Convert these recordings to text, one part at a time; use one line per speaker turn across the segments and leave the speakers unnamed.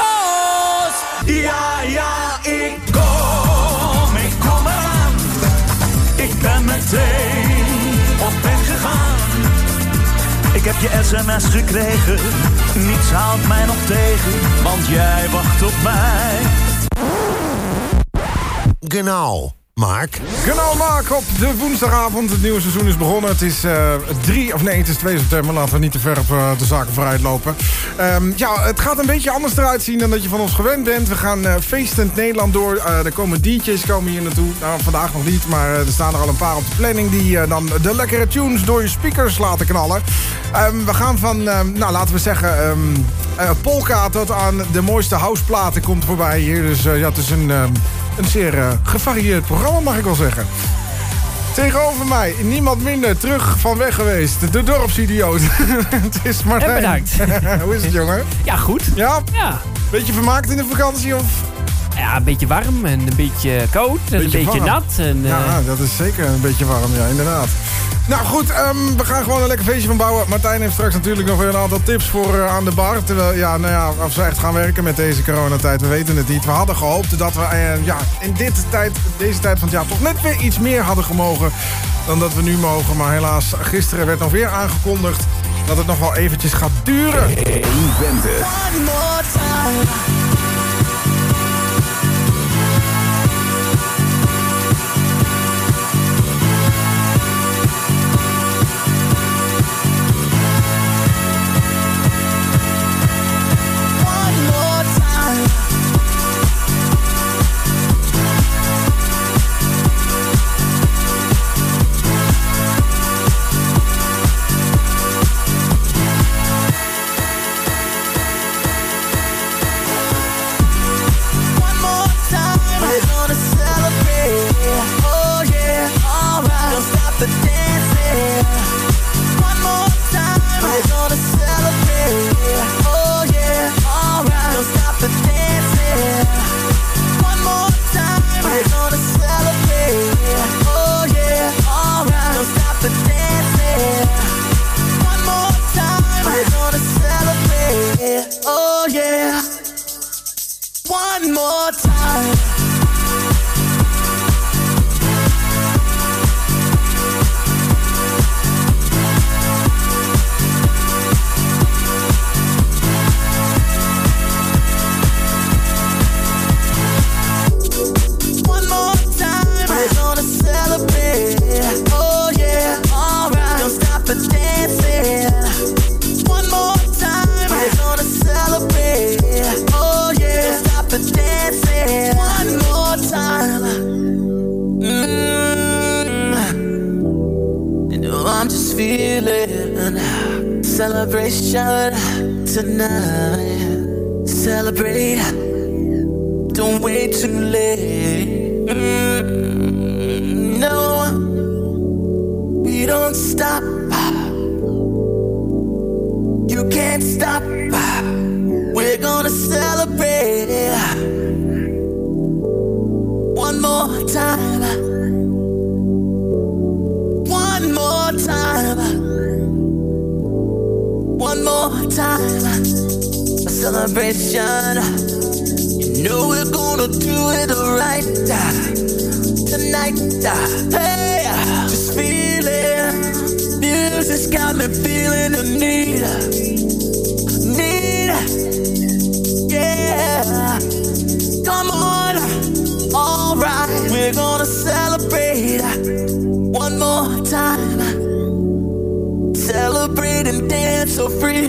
los!
Ja, ja, ik kom, ik kom eraan. Ik ben meteen op weg gegaan. Ik heb je sms gekregen, niets houdt mij nog tegen, want jij wacht op mij.
Genau, Mark.
Genau, Mark, op de woensdagavond. Het nieuwe seizoen is begonnen. Het is uh, 3, of nee, het is 2 september. Laten we niet te ver op uh, de zaken vooruit lopen. Um, ja, het gaat een beetje anders eruit zien dan dat je van ons gewend bent. We gaan uh, feestend Nederland door. er komen DJ's komen hier naartoe. Nou, vandaag nog niet, maar er staan er al een paar op de planning... die dan de lekkere tunes door je speakers laten knallen. Um, we gaan van, um, nou, laten we zeggen... Um, polka tot aan de mooiste houseplaten komt voorbij hier. Dus ja, het is een een zeer uh, gevarieerd programma, mag ik wel zeggen. Tegenover mij, niemand minder, terug van weg geweest. De dorpsidioot. het is Martijn.
En bedankt.
Hoe is het, jongen?
Ja, goed.
Ja?
Ja.
Beetje vermaakt in de vakantie, of?
Ja, een beetje warm en een beetje koud en beetje een beetje
warm.
nat. En, uh...
Ja, dat is zeker een beetje warm, ja, inderdaad. Nou goed, um, we gaan gewoon een lekker feestje van bouwen. Martijn heeft straks natuurlijk nog weer een aantal tips voor uh, aan de bar. Terwijl, ja, nou ja, of ze echt gaan werken met deze coronatijd, we weten het niet. We hadden gehoopt dat we uh, ja, in dit tijd, deze tijd van het jaar toch net weer iets meer hadden gemogen dan dat we nu mogen. Maar helaas, gisteren werd nog weer aangekondigd dat het nog wel eventjes gaat duren.
Hey,
can't stop. We're gonna celebrate one more time. One more time one more time. A celebration. You know we're gonna do it right tonight. Hey, just feel it. Music's got me feeling the need. Need. Yeah. Come on. Alright, we're gonna celebrate one more time celebrate and dance so free.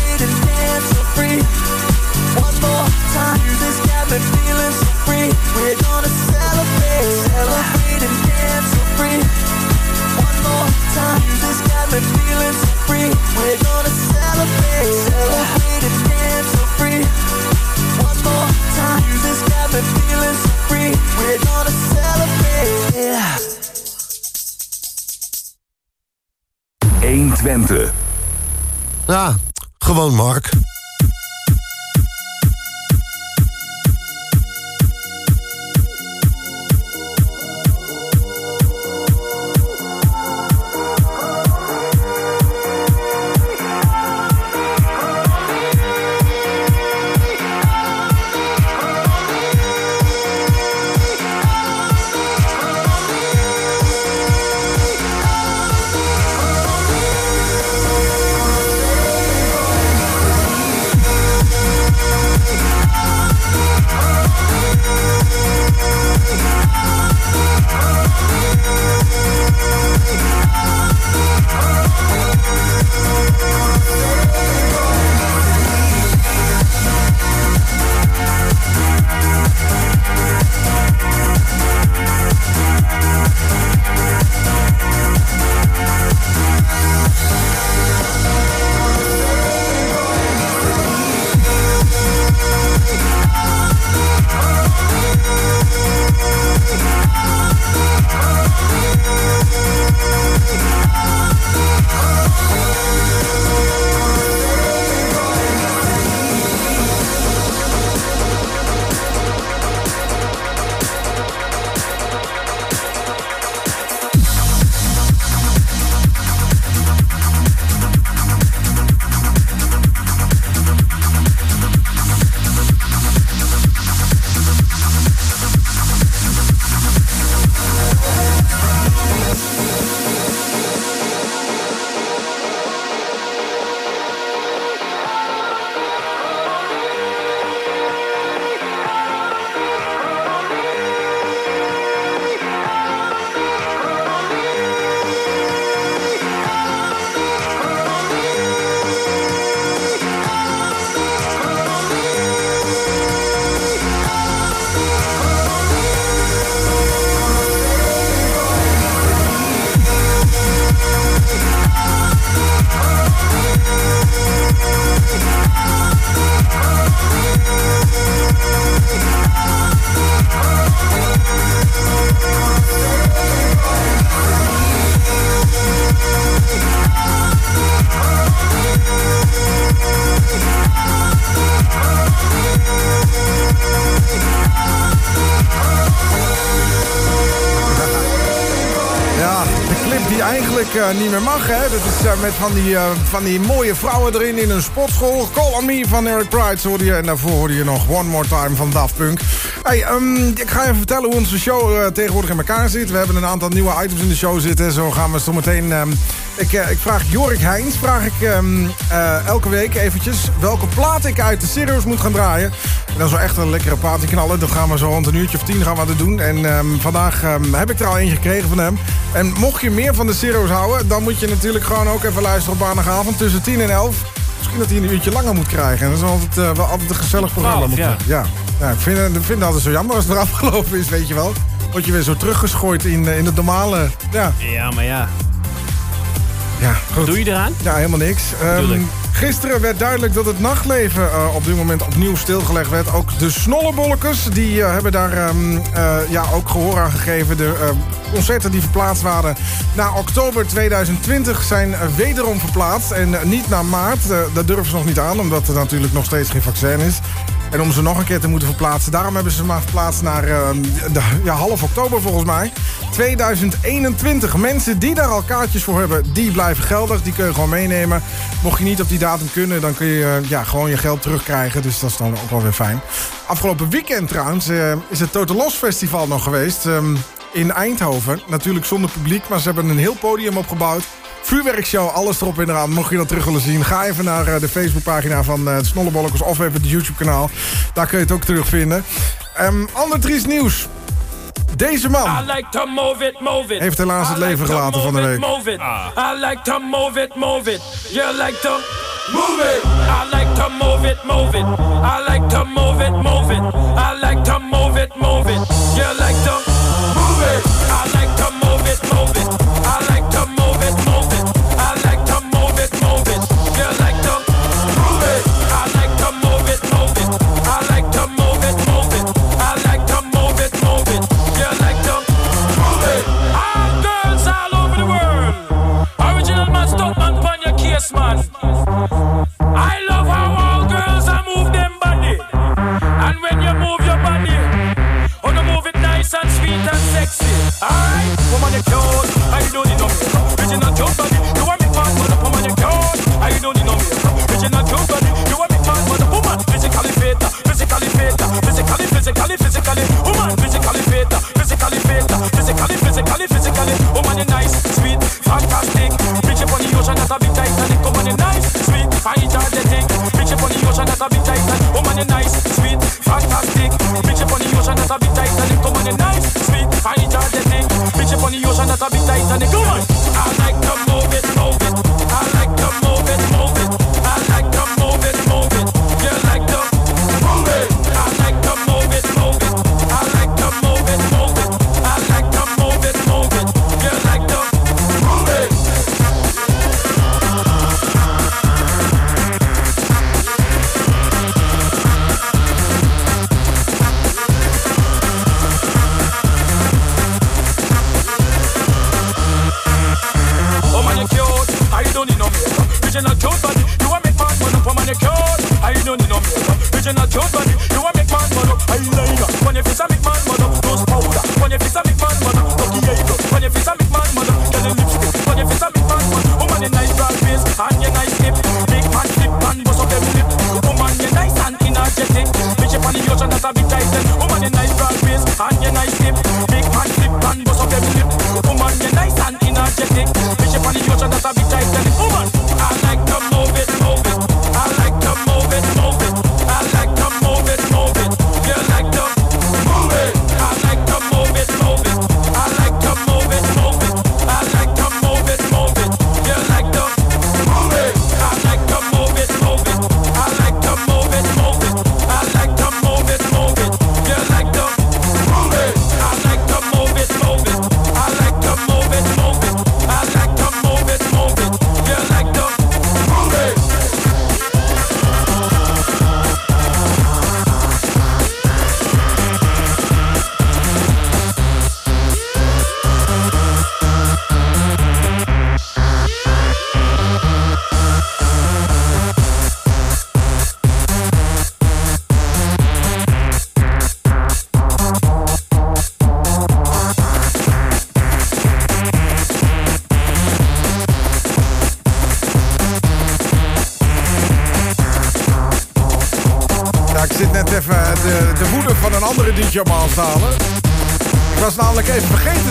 One more time, this got me feeling so free. We're gonna celebrate, celebrate and dance so free. One more time, this got me feeling so free. We're gonna celebrate, celebrate and dance so free. One more
time,
this got me
feeling so free. We're gonna celebrate, yeah. 120. Ja, gewoon Mark. Niet meer mag, hè. Dat is eh, met van die, eh, van die mooie vrouwen erin in een sportschool. Call on Me van Eric Price hoorde je. En daarvoor hoorde je nog One More Time van Daft Punk. Hey, ehm, ik ga even vertellen hoe onze show eh, tegenwoordig in elkaar zit. We hebben een aantal nieuwe items in de show zitten. Zo gaan we zo meteen... ehm, ik, eh, ik vraag Jorik Heijns, vraag ik ehm, eh, elke week eventjes... welke plaat ik uit de Serious moet gaan draaien. Is wel echt een lekkere plaat knallen. Dat gaan we zo rond een uurtje of tien gaan we dat doen. En ehm, vandaag ehm, heb ik er al eentje gekregen van hem. En mocht je meer van de Serious houden... dan moet je natuurlijk gewoon ook even luisteren op maandagavond tussen 10 en 11. Misschien dat hij een uurtje langer moet krijgen. En dat is altijd, eh, wel altijd een gezellig programma.
12,
moet
ja.
ja. ja ik, vind, ik vind het altijd zo jammer als het eraf gelopen is, weet je wel. Word je weer zo teruggeschooid in, eh, in het normale... Ja,
Ja, maar ja.
ja goed.
Doe je eraan?
Ja, helemaal niks.
Tuurlijk.
Gisteren werd duidelijk dat het nachtleven eh, op dit moment opnieuw stilgelegd werd. Ook de snollebolletjes, die eh, hebben daar ehm, eh, ja, ook gehoor aan gegeven. De concerten die verplaatst waren naar oktober 2020 zijn wederom verplaatst. En niet naar maart. Dat durven ze nog niet aan, omdat er natuurlijk nog steeds geen vaccin is. En om ze nog een keer te moeten verplaatsen... daarom hebben ze maar verplaatst naar eh, de, ja, half oktober volgens mij. 2021. Mensen die daar al kaartjes voor hebben, die blijven geldig. Die kun je gewoon meenemen. Mocht je niet op die datum kunnen, dan kun je eh, ja, gewoon je geld terugkrijgen. Dus dat is dan ook wel weer fijn. Afgelopen weekend trouwens eh, is het Total Los Festival nog geweest... ehm, in Eindhoven. Natuurlijk zonder publiek, maar ze hebben een heel podium opgebouwd. Vuurwerkshow, alles erop en eraan. Mocht je dat terug willen zien, ga even naar eh, de Facebookpagina van Snollebolletjes of even het YouTube-kanaal. Daar kun je het ook terugvinden. Ehm ander triest nieuws. Deze man
I like to move it, move it.
heeft helaas het
I like
leven
to
gelaten van de
move
week.
it, Move it. I like to move it, move it. You like to move it. I like to move it, move it. I like to move it, move it. I like to move it, move it. You like to move it. I like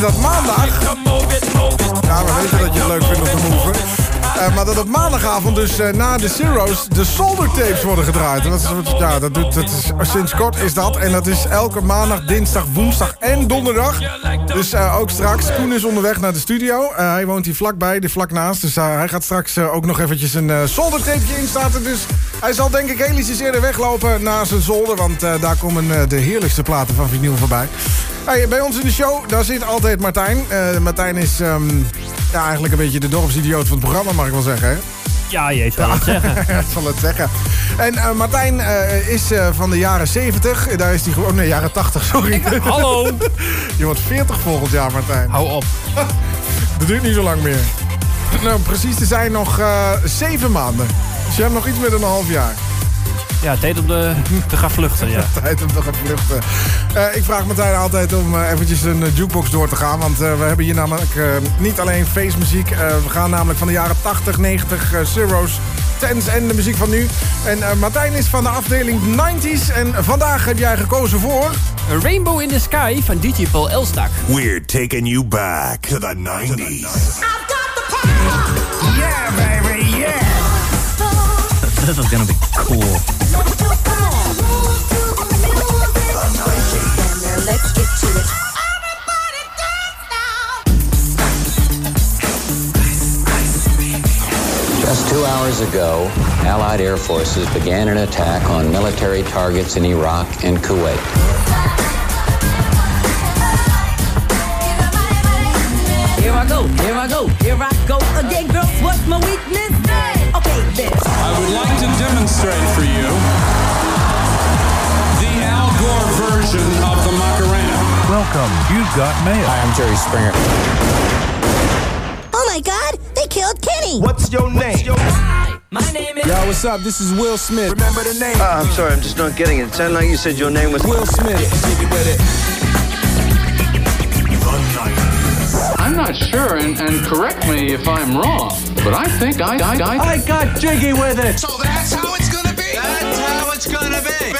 dat maandag... Ja, we weten dat je het leuk vindt om te moven. Eh, maar dat op maandagavond dus eh, na de Zero's de solder tapes worden gedraaid. En dat is, ja, dat doet, is, sinds kort is dat. En dat is elke maandag, dinsdag, woensdag en donderdag. Dus eh, ook straks. Koen is onderweg naar de studio. Hij woont hier vlakbij, er vlak naast. Dus hij gaat straks ook nog eventjes een uh, zoldertapeje instarten. Dus hij zal denk ik heel ietsjes eerder weglopen naar zijn zolder. Want daar komen de heerlijkste platen van vinyl voorbij. Hey, bij ons in de show, daar zit altijd Martijn. Eh, Martijn is ehm, ja, eigenlijk een beetje de dorpsidioot van het programma, mag ik wel zeggen. Hè?
Ja, je zal het zeggen.
Ik zal het zeggen. En eh, Martijn eh, is van de jaren 70. Daar is hij gewoon... Nee, jaren 80, sorry.
Hallo.
Je wordt 40 volgend jaar, Martijn.
Hou op.
Dat duurt niet zo lang meer. Nou, precies te zijn nog eh, zeven maanden. Dus je hebt nog iets meer dan een half jaar.
Ja, tijd om de, te gaan vluchten, ja.
Tijd om te gaan vluchten. Eh, ik vraag Martijn altijd om eh, eventjes een eh, jukebox door te gaan. Want eh, we hebben hier namelijk niet alleen feestmuziek. eh, we gaan namelijk van de jaren 80, 90, eh, zeros, tens en de muziek van nu. En eh, Martijn is van de afdeling 90s. En vandaag heb jij gekozen voor...
A Rainbow in the Sky van DJ Paul Elstak.
We're taking you back to the 90s.
This is gonna be cool.
Let's get to it.
Just two hours ago, Allied air forces began an attack on military targets in Iraq and Kuwait.
Here I go, here I go, here I go again, girls. What's my weakness? Okay, this.
I would like to demonstrate for you the Al Gore version of the Macarena.
Welcome. You've got mail.
Hi, I'm Jerry Springer.
Oh my God, they killed Kenny.
What's your name?
My name is.
Yo, what's up? This is Will Smith.
Remember the name.
Uh, I'm sorry, I'm just not getting it. It sounded like you said your name was
Will Smith.
I'm not sure, and, and correct me if I'm wrong, but I think I, I, I,
I got jiggy with it.
So that's how it's gonna be.
That's how it's gonna be.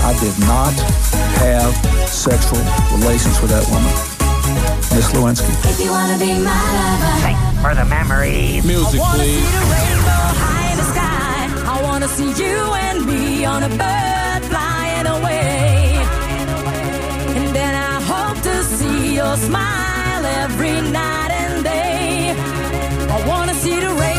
I did not have sexual relations with that woman. Miss Lewinsky.
If you wanna be my lover. Thank for the memory. Music, please. I wanna see you and me on a bird. smile every night and day. I wanna see the rain.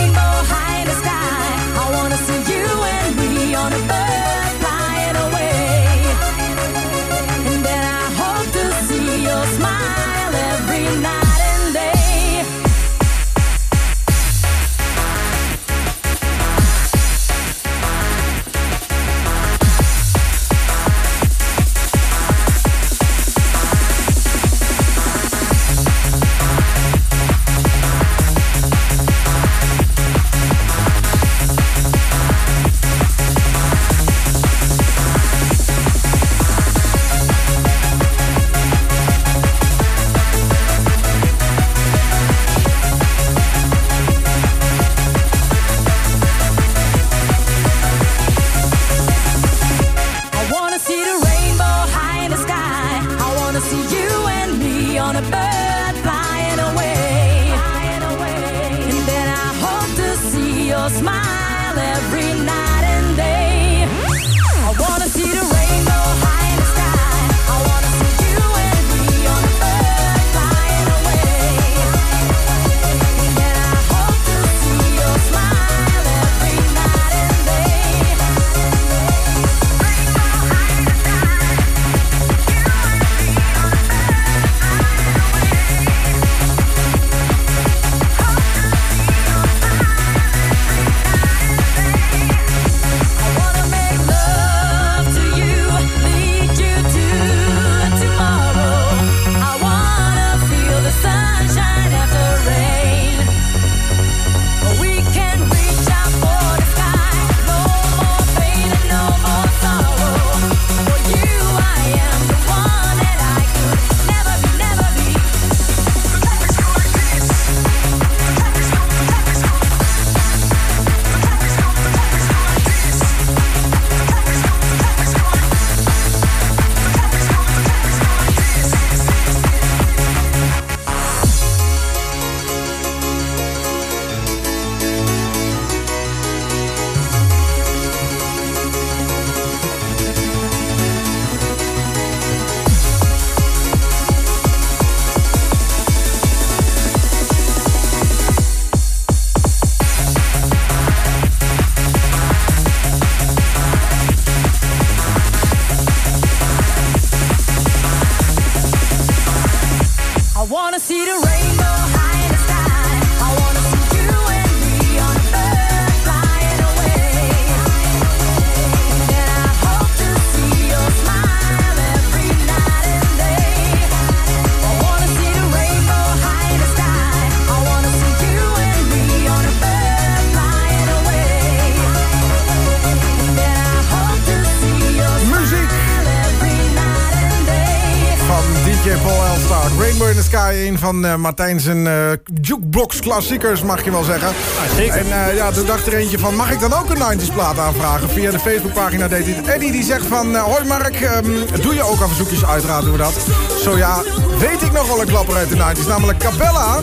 van eh, Martijn zijn uh, jukebox klassiekers, mag je wel zeggen.
Ah,
en eh, ja, toen dacht er eentje van, mag ik dan ook een 90s plaat aanvragen? Via de Facebookpagina deed dit. Eddie die zegt van, hoi Mark, ehm, doe je ook al verzoekjes? Uiteraard doen we dat. Zo ja, weet ik nog wel een klapper uit de 90s, namelijk Cabella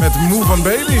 met Move van Baby.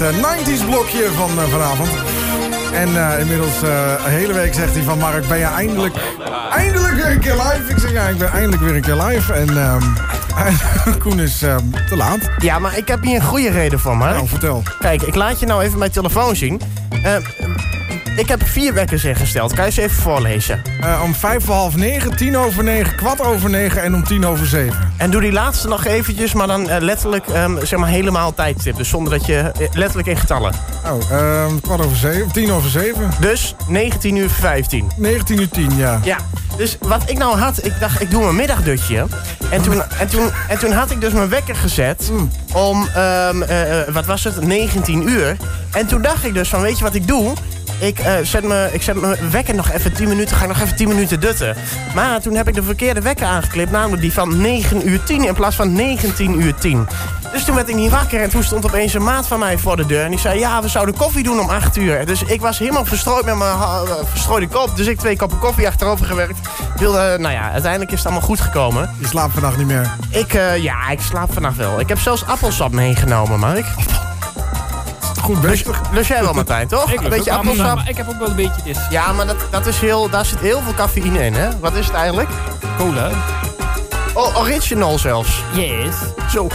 Het eh, 90s blokje van eh, vanavond. En eh, inmiddels eh, een hele week zegt hij van Mark, ben je eindelijk, eindelijk weer een keer live? Ik zeg ja, ik ben eindelijk weer een keer live. En ehm, Koen is ehm, te laat.
Ja, maar ik heb hier een goede reden voor, Mark.
Nou, vertel.
Kijk, ik laat je nou even mijn telefoon zien. Eh, ik heb vier wekkers ingesteld. Kan je ze even voorlezen?
Eh, om vijf voor half negen, tien over negen, kwart over negen en om tien over zeven.
En doe die laatste nog eventjes, maar dan eh, letterlijk ehm, zeg maar helemaal tijdstip. Dus zonder dat je eh, letterlijk in getallen.
Oh, ehm, kwart over zeven, tien over zeven.
Dus 19 uur 15.
19 uur 10, ja.
Ja, dus wat ik nou had, ik dacht ik doe mijn middagdutje. En toen, en toen, en toen had ik dus mijn wekker gezet om, ehm, eh, eh, wat was het, 19 uur. En toen dacht ik dus van, weet je wat ik doe? Ik, eh, zet me, ik zet mijn wekker nog even 10 minuten, ga ik nog even 10 minuten dutten. Maar toen heb ik de verkeerde wekker aangeklipt, namelijk die van 9 uur 10 in plaats van 19 uur 10. Dus toen werd ik niet wakker en toen stond opeens een maat van mij voor de deur. En die zei, ja, we zouden koffie doen om 8 uur. Dus ik was helemaal verstrooid met mijn eh, verstrooide kop. Dus ik twee koppen koffie achterover gewerkt. Wilde, nou ja, uiteindelijk is het allemaal goed gekomen.
Je slaapt vannacht niet meer.
Ik, eh, ja, ik slaap vannacht wel. Ik heb zelfs appelsap meegenomen, Mark.
Goed
Lus,
bezig.
lus jij wel, Martijn, toch?
Ik
een beetje appelsap.
maar ik heb ook wel een beetje dit.
Ja, maar dat, dat is heel, daar zit heel veel cafeïne in, hè? Wat is het eigenlijk?
Cola.
Oh, original zelfs.
Yes.
Zo.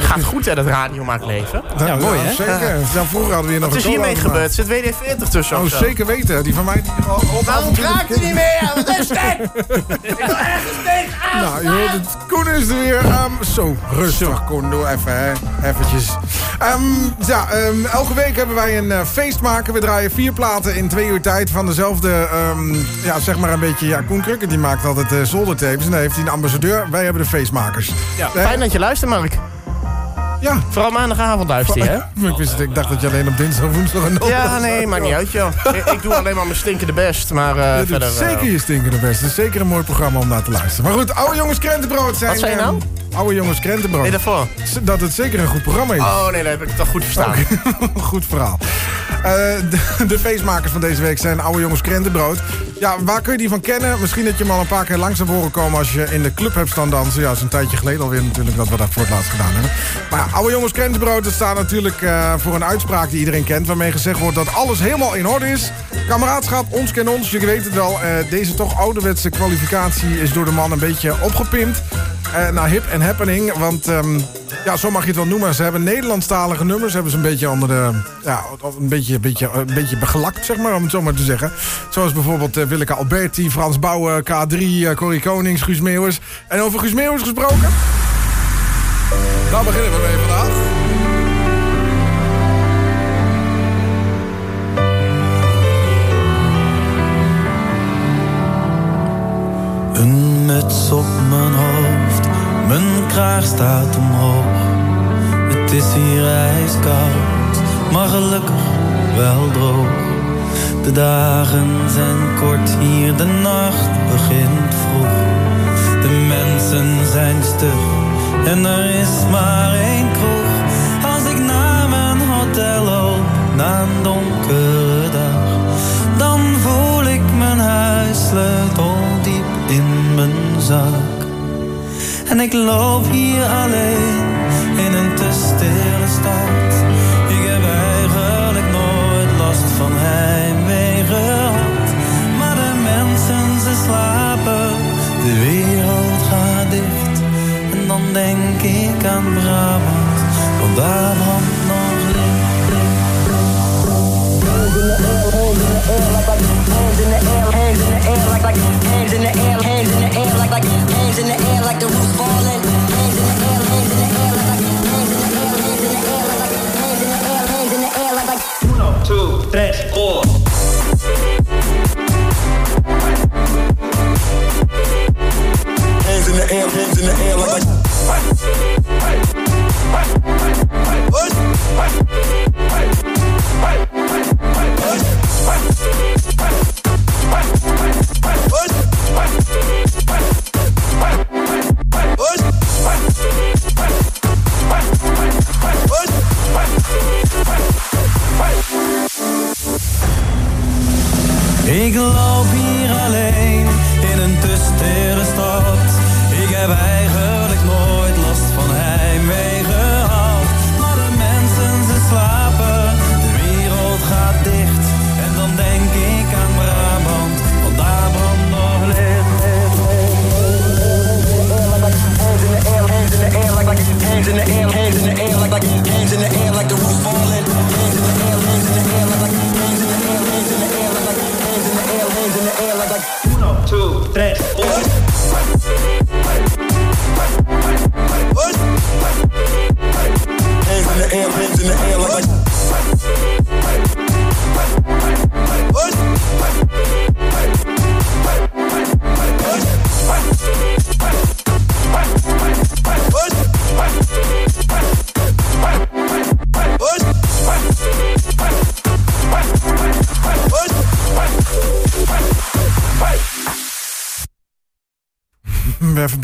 Gaat goed, hè, dat radiomaakleven.
Ja, mooi, hè?
Zeker. Ja, vroeger hadden we hier nog
Wat is hiermee gebeurd? Zit WD-40 tussen
Oh, zeker weten. Die van mij... Die
kraakt hij niet meer? Wat is dit?
Nou, je hoort het. Koen is er weer. Ehm, zo, rustig, Koen. Doe even, hè. Eventjes. Ehm, ja, ehm, elke week hebben wij een eh, feest maken. We draaien vier platen in twee uur tijd van dezelfde... ehm, ja, zeg maar een beetje... Ja, Koen Krukken die maakt altijd uh, zoldertapes. En dan heeft hij een ambassadeur. Wij hebben de feestmakers.
Ja,
Eh,
fijn dat je luistert, Mark.
Ja.
Vooral maandagavond luister je, hè?
ik, wist ik dacht dat je alleen op dinsdag of woensdag en
Ja, nee, maakt niet uit, joh. Ik, ik doe alleen maar mijn stinkende best, maar eh,
Je doet
verder... eh,
zeker je stinkende best. Het is zeker een mooi programma om naar te luisteren. Maar goed, Oude Jongens Krentenbrood zijn...
Wat zei je nou?
Oude Jongens Krentenbrood.
Nee, daarvoor.
Dat het zeker een goed programma is.
Oh, nee, dat heb ik toch goed verstaan.
Goed verhaal. Eh, de, de feestmakers van deze week zijn Oude Jongens Krentenbrood. Ja, waar kun je die van kennen? Misschien dat je hem al een paar keer langs hebt horen komen... als je in de club hebt staan dansen. Ja, dat is een tijdje geleden alweer natuurlijk dat we dat voor het laatst gedaan hebben. Maar ja, Oude Jongens Krentenbrood, dat staat natuurlijk eh, voor een uitspraak die iedereen kent... waarmee gezegd wordt dat alles helemaal in orde is. Kameraadschap, ons ken ons, je weet het wel. eh, deze toch ouderwetse kwalificatie is door de man een beetje opgepimpt. Eh, naar hip en happening, want... ehm, ja, zo mag je het wel noemen. Ze hebben Nederlandstalige nummers. Hebben ze een beetje onder de... Ja, een beetje, beetje, een beetje begelakt, zeg maar, om het zo maar te zeggen. Zoals bijvoorbeeld eh, Willeke Alberti, Frans Bouwen, K3, eh, Corrie Konings, Guus Meeuwers. En over Guus Meeuwers gesproken... Daar beginnen we mee vandaag.
Een muts op mijn hoofd, mijn kraag staat omhoog. Het is hier ijskoud, maar gelukkig wel droog. De dagen zijn kort hier, de nacht begint vroeg. De mensen zijn stug en er is maar één kroeg. Als ik naar mijn hotel loop, na een donkere dag, dan voel ik mijn huissleutel diep in mijn zak. En ik loop hier alleen in een te stille stad. Ik heb eigenlijk nooit last van heimwee gehad. Maar de mensen, ze slapen, de wereld gaat dicht. En dan denk ik aan Brabant, want daar
Hands in the air, hands in the air, like like hands in the air, hands in the air, like like hands in the air, like the falling. Hands in the air, hands in the air, like like hands in the air, hands in the air, like like hands in the air, hands in the air, like like. Uno, two, tres, four.
Hands in the air, hands in the air, like.
Ik loop hier alleen in een te stad. Ik heb eigenlijk nooit last van heimwee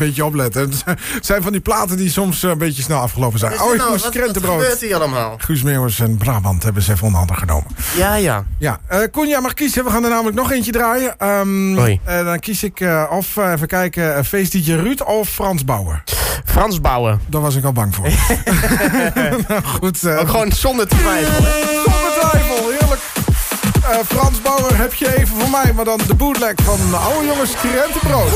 beetje opletten. Het zijn van die platen die soms eh, een beetje snel afgelopen zijn.
Wat is
Oh,
nou?
moest
Wat- wat
krentenbrood.
gebeurt hier allemaal?
Guus Meeuwers en Brabant hebben ze even onder handen genomen.
Ja, ja.
Ja, eh Koen, jij mag kiezen. We gaan er namelijk nog eentje draaien. Ehm,
Hoi.
eh, dan kies ik eh, of, eh, even kijken, uh, feestdj Ruud of Frans Bauer.
Frans Bouwen.
Daar was ik al bang voor. nou, goed.
Ook gewoon zonder twijfel, hè?
Zonder twijfel, heerlijk. Eh, Frans Bauer, heb je even voor mij, maar dan de bootleg van de oude jongens Krentenbrood.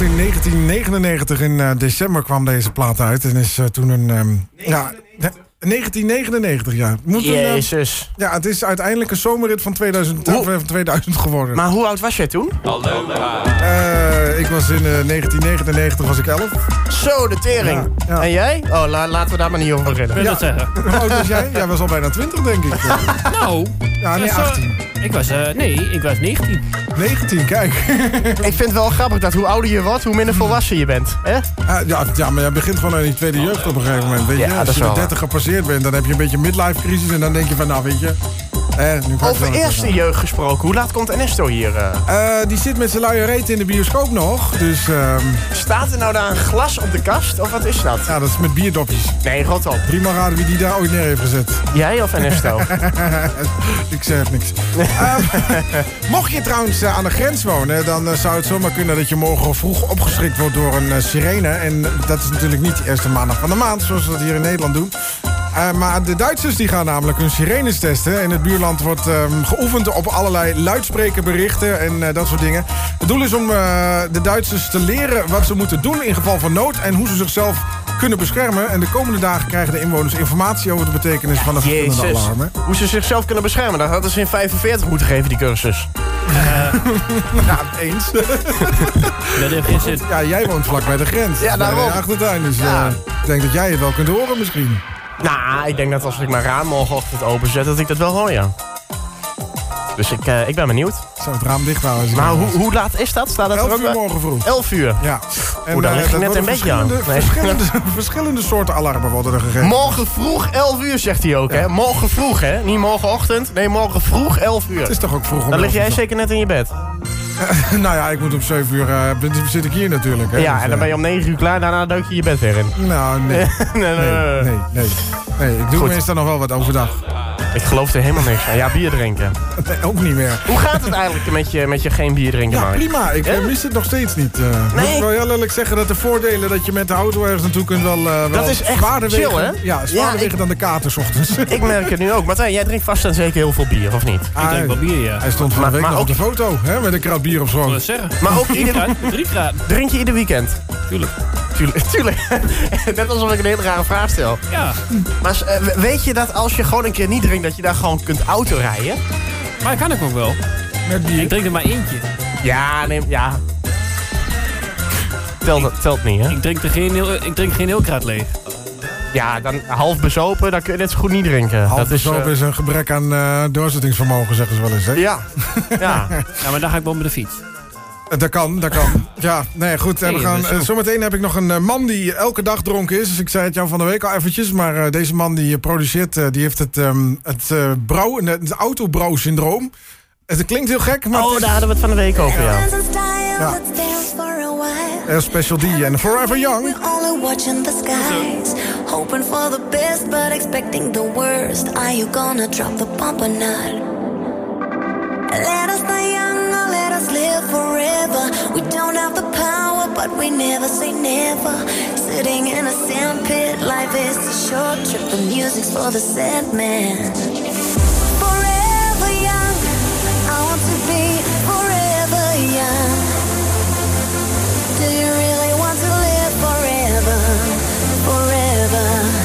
In 1999. In eh, december kwam deze plaat uit. En is eh, toen een... ehm, ja, 1999, ja. Moet een, eh,
Jezus.
ja, het is uiteindelijk een zomerrit van 2000,
Hoe-
eh, van 2000 geworden.
Maar hoe oud was jij toen?
Eh, ik was in eh, 1999 was ik 11.
Zo, de tering.
Ja, ja.
En jij? Oh, la- laten we daar maar niet over beginnen.
wil dat zeggen.
Hoe oud was jij? Jij was al bijna 20, denk ik.
Nou,
Ja, nee,
dat is, eh,
18.
Ik was, eh, nee, ik was 19.
19, kijk.
Ik vind het wel grappig dat hoe ouder je wordt, hoe minder volwassen je bent. Hè?
Ja, ja, maar jij begint gewoon aan die tweede jeugd op een gegeven moment. Weet je?
Ja, dat
Als
is
je de
wel
30 gepasseerd bent, dan heb je een beetje midlife crisis. En dan denk je van, nou weet je... Eh, nu
Over eerste jeugd gesproken, hoe laat komt Ernesto hier? eh?
Eh, die zit met zijn luie reet in de bioscoop nog. Dus ehm,
Staat er nou daar een glas op de kast, of wat is dat?
ja, dat is met bierdopjes.
Nee, rot op.
Prima raden wie die daar ooit neer heeft gezet.
Jij of Ernesto?
ik zeg niks. Ehm, mocht je trouwens eh, aan de grens wonen, dan zou het zomaar kunnen dat je morgen vroeg opgeschrikt wordt door een sirene. En dat is natuurlijk niet de eerste maandag van de maand, zoals we dat hier in Nederland doen. Eh, maar de Duitsers die gaan namelijk hun sirenes testen. In het buurland wordt ehm, geoefend op allerlei luidsprekerberichten en eh, dat soort dingen. Het doel is om eh, de Duitsers te leren wat ze moeten doen in geval van nood... en hoe ze zichzelf kunnen beschermen. En de komende dagen krijgen de inwoners informatie over de betekenis van de verschillende
Jezus.
alarmen.
Hoe ze zichzelf kunnen beschermen, dat hadden ze in 45 moeten geven, die cursus.
Ja, eens.
Dat heeft geen zin.
Ja, jij woont vlak bij de grens.
Ja, daarom.
Bij de achtertuin, dus
Ja.
eh, ik denk dat jij het wel kunt horen misschien.
Nou, ik denk dat als ik mijn raam morgenochtend openzet, dat ik dat wel hoor, ja. Dus ik, eh, ik ben benieuwd.
Ik zou het raam dicht houden.
Maar hoe, hoe laat is dat? Staat dat er
11
ook
uur morgen vroeg.
11 uur.
Ja.
Oeh, dan
eh,
lig ik net een beetje aan.
verschillende,
Nee.
Verschillende, verschillende soorten alarmen worden er gegeven.
Morgen vroeg 11 uur, zegt hij ook, hè? Morgen vroeg, hè? Niet morgenochtend. Nee, morgen vroeg 11 uur.
Het is toch ook vroeg om
Dan lig
11
jij zeker net in je bed.
nou ja, ik moet om 7 uur, eh, zit ik hier natuurlijk. Hè,
Ja,
dus,
en dan ben je om 9 uur klaar, daarna duik je je bed weer in.
Nou, nee.
nee, nee,
Nee,
nee.
nee, nee. nee ik doe
Goed.
meestal nog wel wat overdag.
Ik geloof er helemaal niks van. Ja, bier drinken.
Nee, ook niet meer.
Hoe gaat het eigenlijk met je, met je geen bier drinken,
Ja,
Mark?
prima. Ik
Ja?
eh, mis het nog steeds niet. eh.
Nee.
Ik wel heel eerlijk zeggen dat de voordelen dat je met de auto ergens naartoe kunt wel, eh wel
Dat is echt
zwaarder
chill,
wegen.
hè?
Ja, zwaarder
Ja,
wegen
ik-
dan de kater ochtends.
Ik merk het nu ook. Martijn, jij drinkt vast en zeker heel veel bier, of niet?
Ik drink wel bier, ja.
Hij stond van
Maar-
de week
maar
nog op de foto, hè, met een krat bier op
wil zeggen.
Maar ook
Drie
ieder...
graden, Drie graden.
Drink je ieder weekend?
Tuurlijk.
Tuurlijk. tuurlijk. Net alsof ik een hele rare vraag stel.
Ja.
Maar eh, we- weet je dat als je gewoon een keer niet drinkt, dat je daar gewoon kunt autorijden?
Maar dat kan ik ook wel.
Met bier.
Ik drink er maar eentje.
Ja, nee, ja. Telt, telt niet, hè?
Ik drink, er geen heel, ik drink geen heel kraat leeg.
Ja, dan half bezopen, dan kun je net zo goed niet drinken.
Half
dat is,
zo
eh,
is een gebrek aan eh, doorzettingsvermogen, zeggen ze wel eens. Hè?
Ja. ja.
Ja, maar dan ga ik wel met de fiets.
Eh, Dat kan, dat kan. Ja, nee, goed. eh,
Nee,
we gaan, eh, zometeen heb ik nog een eh, man die elke dag dronken is. Dus ik zei het jou van de week al eventjes. Maar eh, deze man die eh, produceert, eh, die heeft het, ehm het, eh brouw, het autobrouw-syndroom. Het klinkt heel gek, maar
Oh,
is
daar hadden we het van de week over, ja.
Ja. heel Special D en Forever Young.
Only watching the skies, hoping for the best but expecting the worst. Are you gonna drop the bomb or not? Let us forever. We don't have the power, but we never say never. Sitting in a sandpit, life is a short trip. The music's for the sad man. Forever young, I want to be forever young. Do you really want to live forever? Forever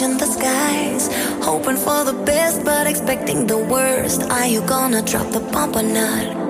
watching the skies. Hoping for the best, but expecting the worst. Are you gonna drop the bomb or not?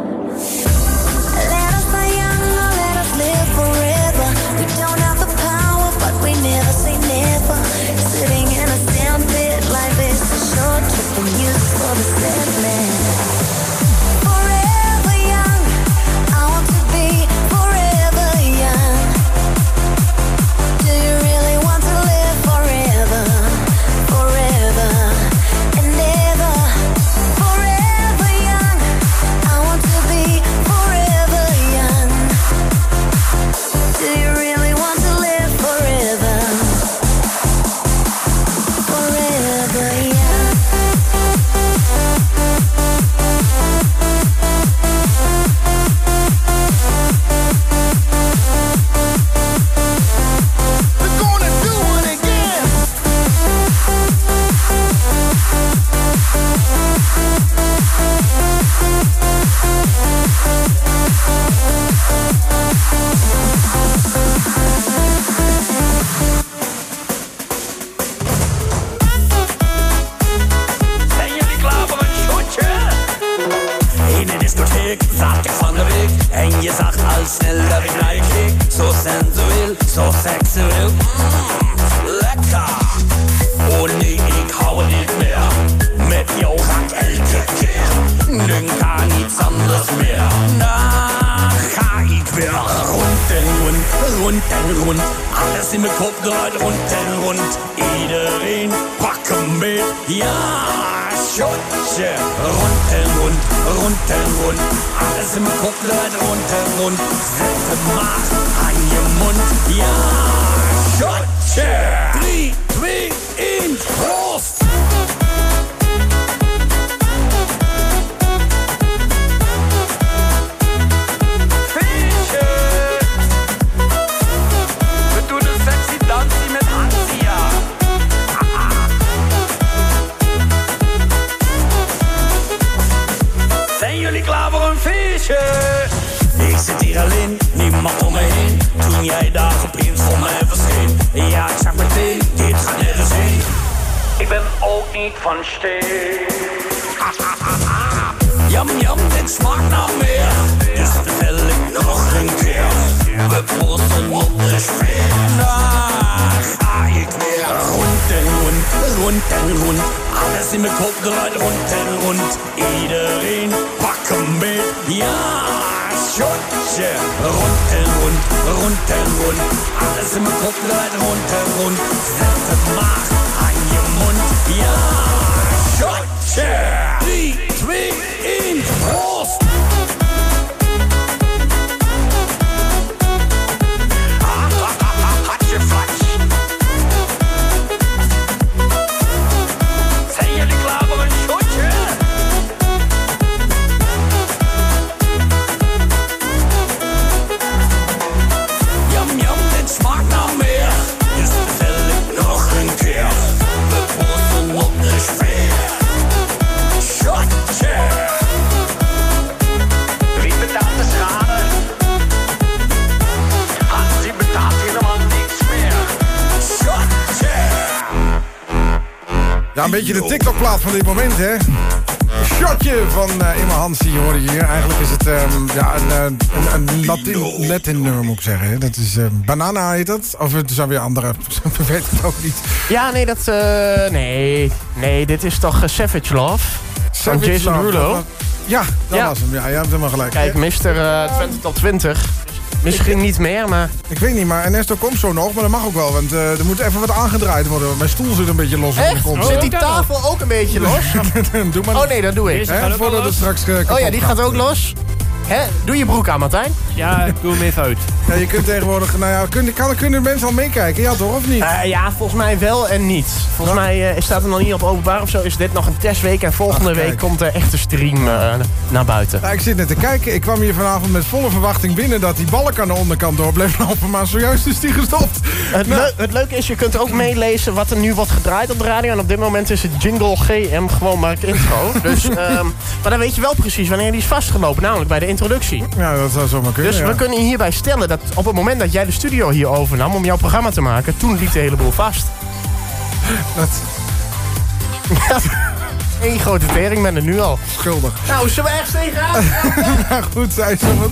Latin, Latin nummer, moet ik zeggen. Hè? Dat is eh, Banana heet dat. Of het zijn weer andere. Ik weet het ook niet.
Ja, nee, dat... eh, nee, nee, dit is toch eh, Savage Love? van
Savage
Jason
Love,
Derulo.
dat was- Ja, dat
Ja.
was hem. Ja, je hebt helemaal gelijk.
Kijk, Mr. eh 20 tot 20. Misschien niet meer, maar...
Ik weet niet, maar Ernesto komt zo nog, maar dat mag ook wel. Want eh, er moet even wat aangedraaid worden. want Mijn stoel zit een beetje los. op de
Echt?
grond.
Zit die tafel ook een beetje los?
Doe maar
Oh nee, dat doe ik.
Hè, voordat het straks
Oh ja, die gaat ook los. Hè? Doe je broek aan, Martijn.
Ja, ik doe hem even uit.
Ja, je kunt tegenwoordig... Nou ja, kunnen, kan, kunnen mensen al meekijken? Ja toch, of niet?
Eh, ja, volgens mij wel en niet. Volgens mij eh, staat het nog niet op openbaar of zo. Is dit nog een testweek en volgende
Ach,
week komt de echte stream eh, naar buiten.
Nou, ik zit net te kijken. Ik kwam hier vanavond met volle verwachting binnen... dat die balk aan de onderkant door bleef lopen. Maar zojuist is die gestopt.
Het,
Nou,
het leuke is, je kunt ook meelezen wat er nu wordt gedraaid op de radio. En op dit moment is het jingle GM gewoon maar het intro. dus, ehm, maar dan weet je wel precies wanneer die is vastgelopen. Namelijk bij de introductie.
Ja, dat zou zomaar kunnen.
Dus
ja.
we kunnen hierbij stellen dat op het moment dat jij de studio hier overnam om jouw programma te maken, toen liep de hele boel vast.
Dat...
Eén grote tering ben er nu al.
Schuldig.
Nou, zullen we ergens tegenaan?
nou goed, zij zo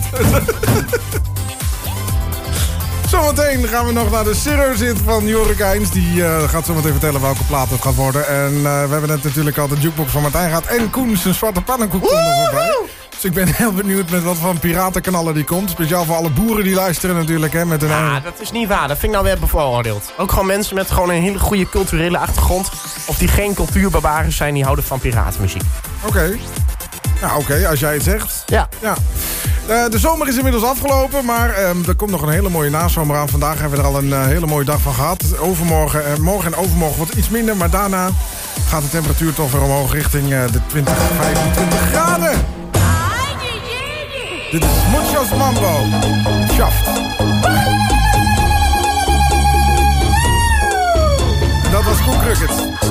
Zometeen gaan we nog naar de Hit van Jorik Heijns. Die eh, gaat zometeen vertellen welke plaat het gaat worden. En eh, we hebben net natuurlijk al de jukebox van Martijn gehad. En Koen zijn zwarte pannenkoek voorbij. Dus ik ben heel benieuwd met wat van piratenkanalen die komt. Speciaal voor alle boeren die luisteren natuurlijk. Hè, met een
Ah, dat is niet waar. Dat vind ik nou weer bevooroordeeld. Ook gewoon mensen met gewoon een hele goede culturele achtergrond... of die geen cultuurbarbares zijn, die houden van piratenmuziek.
Oké. Nou, oké, als jij het zegt.
Ja.
ja. Eh, de zomer is inmiddels afgelopen, maar ehm, er komt nog een hele mooie nazomer aan. Vandaag hebben we er al een eh, hele mooie dag van gehad. Overmorgen, eh, morgen en overmorgen wordt iets minder, maar daarna gaat de temperatuur toch weer omhoog richting de 20, 25 graden. Dit is Muchos Mambo. Shaft. Dat was Koen Cricket.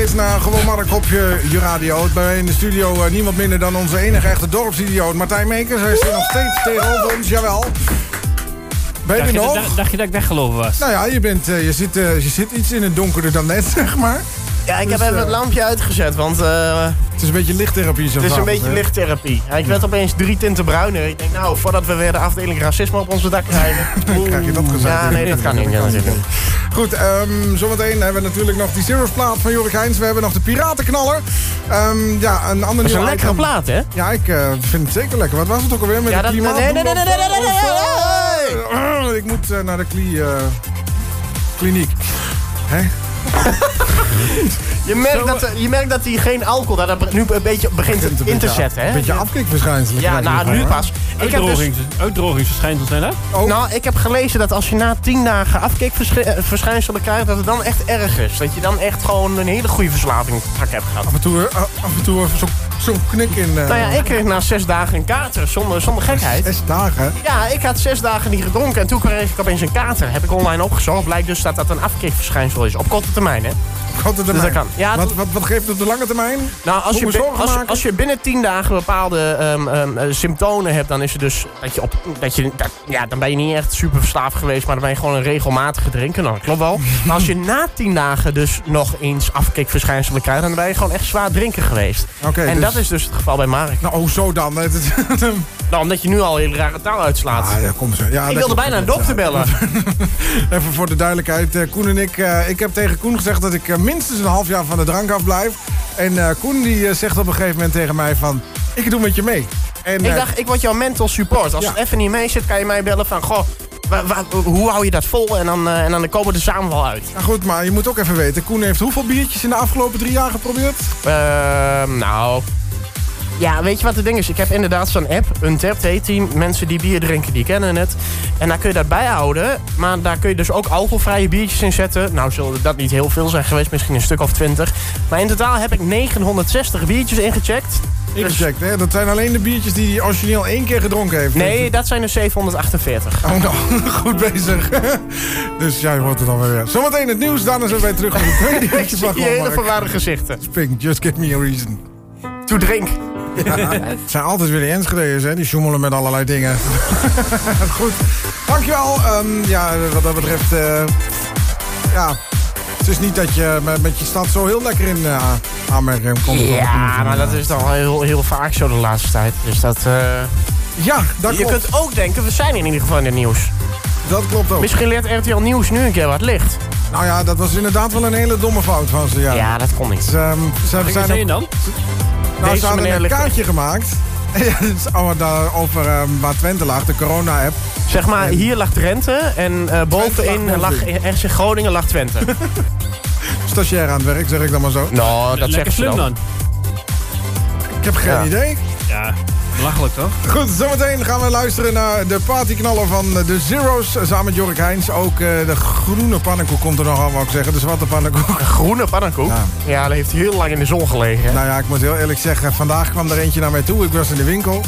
Steeds naar Gewoon Mark op je, je radio. Bij in de studio eh, niemand minder dan onze enige echte dorpsidioot Martijn Meekers. Hij zit nog steeds tegenover ons, jawel. Ben je
Dacht je,
nog?
dacht- dacht je dat ik weggelopen was?
Nou ja, je, bent, eh, je, zit, eh, je zit iets in het donkerder dan net, zeg maar.
Ja, ik
Dus,
heb even
eh,
het lampje uitgezet, want... eh,
Het is een beetje lichttherapie zo
Het is een beetje
hè?
lichttherapie. Ja, ik werd opeens drie tinten bruiner. Ik denk, nou, voordat we weer de afdeling racisme op onze dak krijgen.
Krijg je dat gezegd?
Ja, nee, dat kan niet. Ja, dat zit niet.
Goed, zometeen hebben we natuurlijk nog die Zero's plaat van Jorik Heijns. We hebben nog de Piratenknaller. Ja, een ander
Dat is een lekkere plaat, hè?
Ja, ik vind het zeker lekker. Wat was het ook alweer met
ja,
de
Nee,
klimaat?
Nee, nee, nee, nee, nee, nee, nee.
Ik moet uh, naar de kli, uh, kliniek. Hè?
je, merkt dat, je merkt dat hij geen alcohol daar nu een beetje begint in te zetten. Hè?
Een beetje
nee,
waarschijnlijk. Ja,
nou, nu pas. Ik heb dus,
Uitdrogings, uitdrogingsverschijnselen zijn dat?
Oh.
nou, ik heb gelezen dat als je na tien dagen afkikverschijnselen krijgt, dat het dan echt erg is. Dat je dan echt gewoon een hele goede verslaving hebt gehad.
Af en toe, eh, af en toe even zo'n zo knik in... eh,
Nou ja, ik kreeg na zes dagen een kater, zonder, zonder gekheid.
Zes dagen.
Ja, ik had zes dagen niet gedronken en toen kreeg ik opeens een kater. Heb ik online opgezocht. Blijkt dus dat dat een afkikverschijnsel is. Op korte termijn, hè?
Termijn.
Dus dat kan. Ja,
wat, wat, wat geeft het op de lange termijn?
Nou, als
Moet
je, als, je binnen 10 dagen bepaalde ehm, ehm, eh, symptomen hebt, dan is het dus dat je op. Dat je, dat, ja, dan ben je niet echt super verslaafd geweest, maar dan ben je gewoon een regelmatige drinker. Nou, dat klopt wel. Maar als je na 10 dagen dus nog eens afkikverschijnselen krijgt, dan ben je gewoon echt zwaar drinker geweest.
Oké,
en
dus-
dat is dus het geval bij Mark.
Nou, oh, zo dan.
Nou, omdat je nu al hele rare taal uitslaat.
Ah, ja, kom zo. Ja,
ik wilde bijna een dokter bellen.
Even voor de duidelijkheid. eh, Koen en ik, eh, ik heb tegen Koen gezegd dat ik eh, minstens een half jaar van de drank afblijf. En eh, Koen die zegt op een gegeven moment tegen mij van, ik doe met je mee. En,
Ik dacht, ik word jouw mental support. Als
Ja.
het even niet mee zit, kan je mij bellen van... Goh, hoe hou je dat vol? En dan, en dan komen we er samen wel uit.
nou goed, maar je moet ook even weten. Koen heeft hoeveel biertjes in de afgelopen drie jaar geprobeerd?
Ehm, nou, Ja, weet je wat het ding is? Ik heb inderdaad zo'n app, Untapped heet die. Mensen die bier drinken, die kennen het. En daar kun je dat bijhouden. Maar daar kun je dus ook alcoholvrije biertjes in zetten. Nou zullen dat niet heel veel zijn geweest, misschien een stuk of twintig. Maar in totaal heb ik 960 biertjes ingecheckt.
Ingecheckt, hè? Dat zijn alleen de biertjes die hij origineel één keer gedronken heeft.
Nee, dat zijn er 748.
Oh, nou, goed bezig. dus ja, je wordt het dan weer. Zometeen het nieuws, daarna zijn wij terug op de tweede uurtje
je hele verwarde gezichten.
Spink, just give me a reason.
To drink.
Ja, het zijn altijd weer de Enschede's, hè? Die sjoemelen met allerlei dingen. Goed, dankjewel. Ehm, ja, wat dat betreft... eh, ja, het is niet dat je met, met je stad zo heel lekker in eh, aanmerking komt.
Ja, maar dat is dan wel heel, heel vaak zo de laatste tijd. Dus dat... eh,
Ja, dat
je
klopt.
kunt ook denken, we zijn in ieder geval in het nieuws.
Dat klopt ook.
Misschien leert RTL Nieuws nu een keer wat licht.
Nou ja, dat was inderdaad wel een hele domme fout van ze. Ja,
Ja, dat kon niet.
Dus, ehm, ze zijn ook-
dan?
Nou,
Deze
ze hadden een kaartje gemaakt. Ja, dat is allemaal daar over ehm, waar Twente lag, de corona-app.
Zeg maar, hier lag Drenthe en eh, bovenin
lag
Groningen lag Twente.
Stagiair aan het werk, zeg ik dan maar zo.
nou, dat
Lekker
zeggen ze dan.
dan.
Ik heb geen
Ja.
idee.
Ja, belachelijk toch?
Goed, zometeen gaan we luisteren naar de partyknaller van de Zero's. Samen met Jorik Heijns. Ook eh, de groene pannenkoek komt er nog aan, wou ik zeggen. De zwarte pannenkoek.
Een groene pannenkoek.
Ja.
Ja, dat heeft heel lang in de zon gelegen. hè?
Nou ja, ik moet heel eerlijk zeggen, vandaag kwam er eentje naar mij toe. Ik was in de winkel.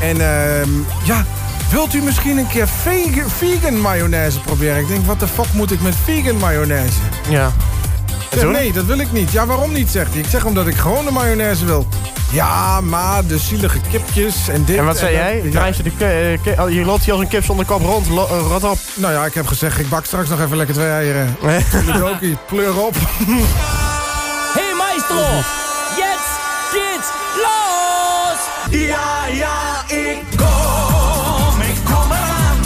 En ehm, ja, wilt u misschien een keer vegan, vegan mayonaise proberen? Ik denk, wat de fuck moet ik met vegan mayonaise?
Ja.
Ik zeg,
toen?
nee, dat wil ik niet. Ja, waarom niet, zegt hij. Ik zeg omdat ik gewoon de mayonaise wil. Ja, maar de zielige kipjes en dit
En wat zei jij?
Ja,
Draai je, de ke- oh, je loopt hier als een kip zonder kop rond. Lo- eh, rot op.
nou ja, ik heb gezegd, ik bak straks nog even lekker twee eieren. Toedeledokie, pleur op.
Hey maestro, jetzt geht's los!
Ja, ja, ik kom, ik kom eraan.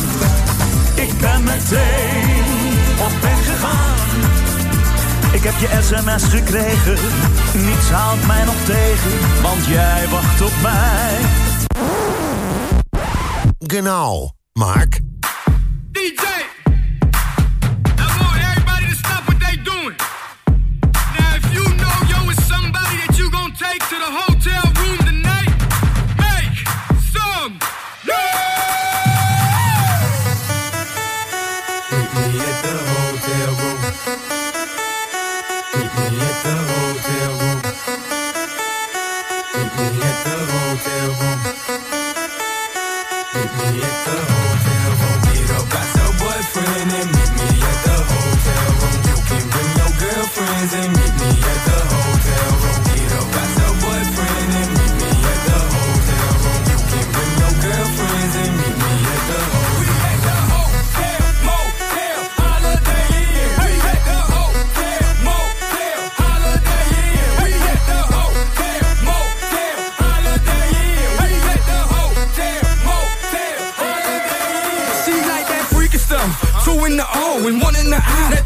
Ik ben meteen Ik heb je sms gekregen, niets houdt mij nog tegen, want jij wacht op mij.
Genau, Mark.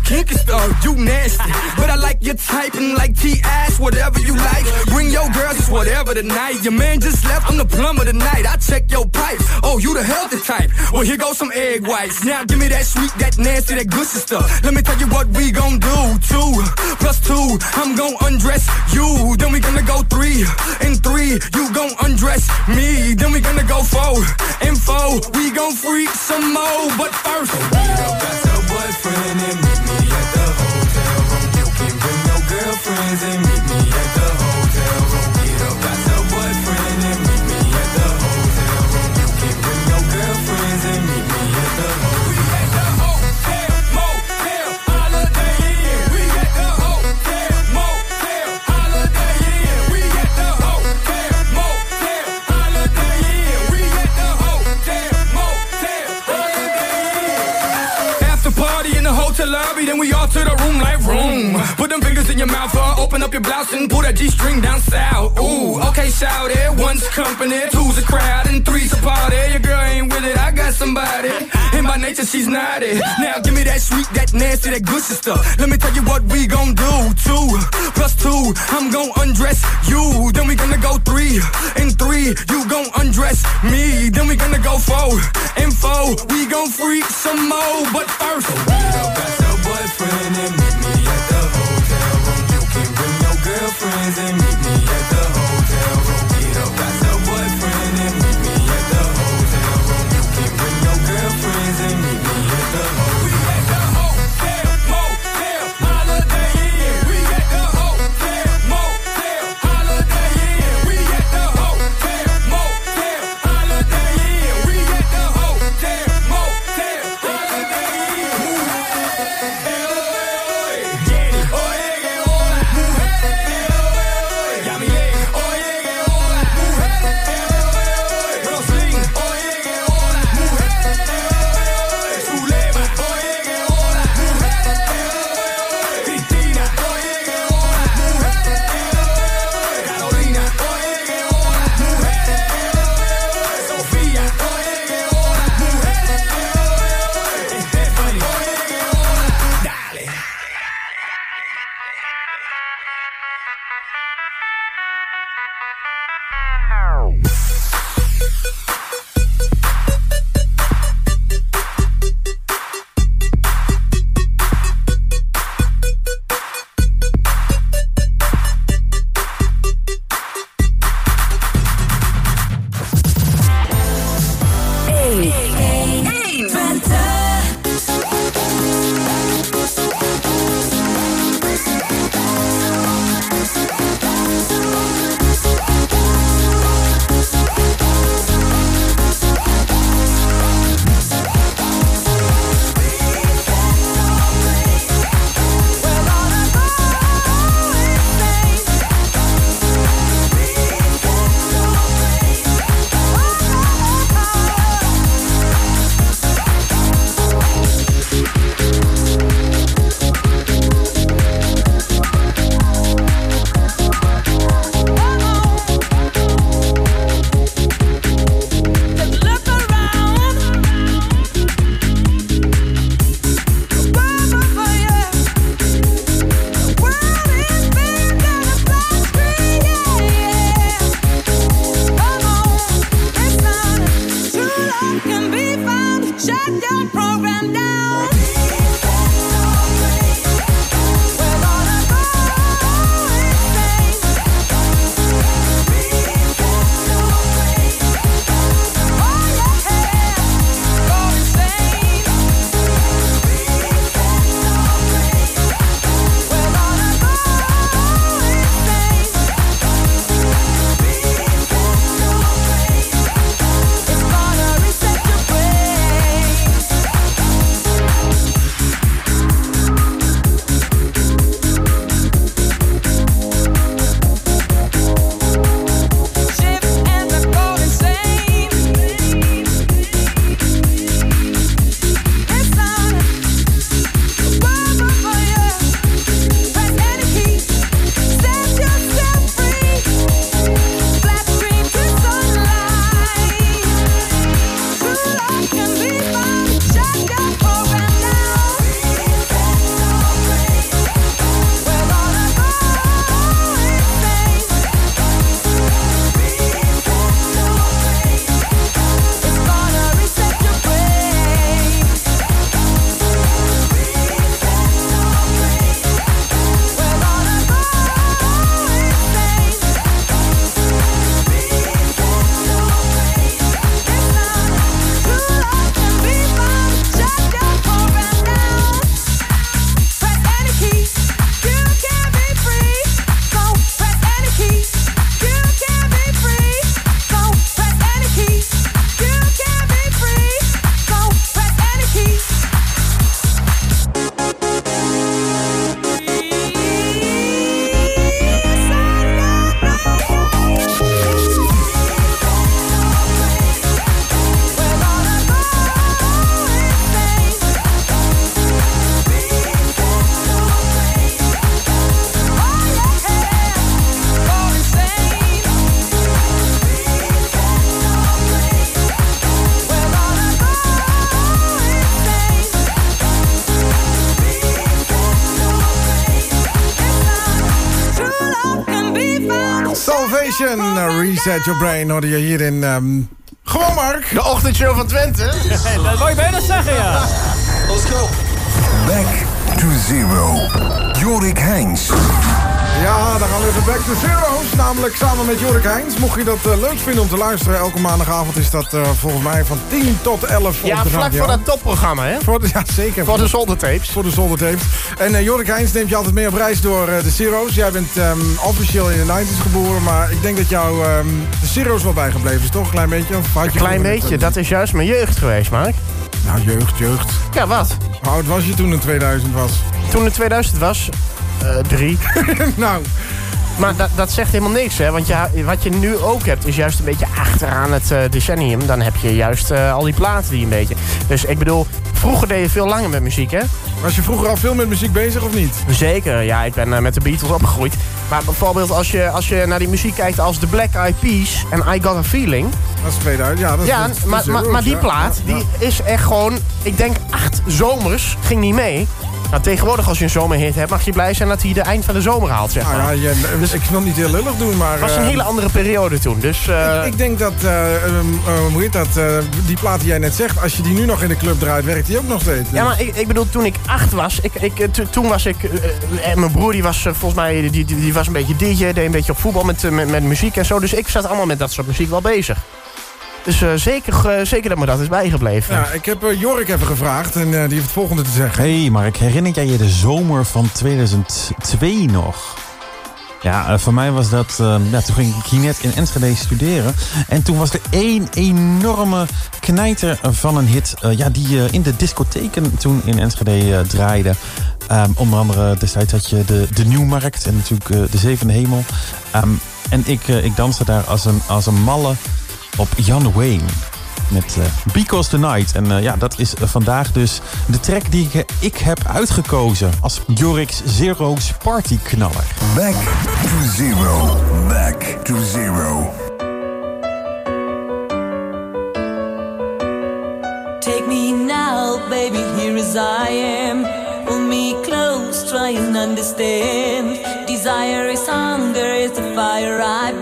Kinky stuff, you nasty. But I like your type and like T-ass, whatever you like. Bring your girls, it's whatever tonight. Your man just left, I'm the plumber tonight. I check your pipes. Oh, you the healthy type. Well, here goes some egg whites. Now give me that sweet, that nasty, that good stuff. Let me tell you what we gon' do. Two plus two, I'm gon' undress you. Then we gonna go three and three, you gon' undress me. Then we gonna go four and four, we gon' freak some more. But first,
boyfriend and meet me at the hotel room. You can bring your girlfriends and meet me the
then we all to the room like room. Put them fingers in your mouth, open up your blouse and pull that G-string down south. Ooh, okay, shout it. One's company, two's a crowd, and three's a party. Your girl ain't with it, I got somebody. And by nature, she's naughty. Now give me that sweet, that nasty, that good stuff. Let me tell you what we gon' do. Two plus two, I'm gon' undress you. Then we gonna go three and three, you gon' undress me. Then we gonna go four and four, we gon' freak some more. But first,
boyfriend and meet me at the hotel room. You can bring your girlfriends and meet me
Reset Your Brain hoorde je hier in... ehm, gewoon Mark.
De ochtendshow van Twente.
dat wou je bijna zeggen, ja.
Let's go. Back to zero. Jorik Heins.
Ja, dan gaan we even back to zero's. Namelijk samen met Jorik Heijns. Mocht je dat eh, leuk vinden om te luisteren, elke maandagavond is dat eh, volgens mij van 10 tot 11 op
Ja,
de
vlak
radio.
voor dat topprogramma, hè?
Voor de, ja, zeker.
Voor de zoldertapes.
Voor de zoldertapes. En eh, Jorik Heijns neemt je altijd mee op reis door eh, de Zero's. Jij bent ehm, officieel in de 90s geboren, maar ik denk dat jou ehm, de Zero's wel bijgebleven is, toch? Een klein beetje? Of had je
Een klein beetje, dat is juist mijn jeugd geweest, Mark.
Nou, jeugd, jeugd.
Ja, wat?
Hoe oud was je toen het 2000 was?
Toen het 2000 was, eh, drie.
nou.
Maar dat, dat zegt helemaal niks, hè? Want wat je nu ook hebt, is juist een beetje achteraan het decennium. Dan heb je juist al die platen die een beetje... Dus ik bedoel, vroeger deed je veel langer met muziek, hè?
Was je vroeger al veel met muziek bezig of niet?
Zeker, ja, ik ben eh, met de Beatles opgegroeid. Maar bijvoorbeeld als je, als je naar die muziek kijkt als The Black Eyed Peas en I Got a Feeling...
Dat is 2000, ja. Dat is,
Ja,
dat is
maar, maar, maar die plaat,
Ja,
die is echt gewoon... Ik denk acht zomers ging niet mee. Nou, tegenwoordig als je een zomerhit hebt, mag je blij zijn dat hij de eind van de zomer haalt, zeg
Nou
maar.
ja, je- ik wil niet heel lullig doen, maar...
Het was een
eh,
hele andere periode toen, dus... eh,
Ik, ik denk dat, hoe heet dat, die plaat die jij net zegt, als je die nu nog in de club draait, werkt die ook nog steeds.
Ja, maar ik, ik bedoel, toen ik acht was, ik, ik, to- toen was ik... en mijn broer die was volgens mij, die, die, die was een beetje DJ, deed een beetje op voetbal met, met, met muziek en zo. Dus ik zat allemaal met dat soort muziek wel bezig. Dus eh, zeker, zeker dat me dat is bijgebleven.
Ja, ik heb eh, Jorik even gevraagd en eh, die heeft het volgende te zeggen.
Hey Mark, herinner jij je de zomer van 2002 nog? Ja, voor mij was dat... eh, ja, toen ging ik hier net in Enschede studeren. En toen was er één enorme knijter van een hit... eh, ja, die eh, in de discotheken toen in Enschede draaide. Ehm, onder andere destijds had je de, de Nieuwmarkt en natuurlijk de Zevende Hemel. Ehm, en ik, eh, ik danste daar als een, als een malle op Jan Wayne. Met eh Because the Night. En eh, ja, dat is eh, vandaag dus de track die ik, ik heb uitgekozen als Jorik's Zero's partyknaller.
Back to zero. Back to zero.
Take me now, baby, here as I am. Pull me close, try and understand. Desire is hunger, is the fire I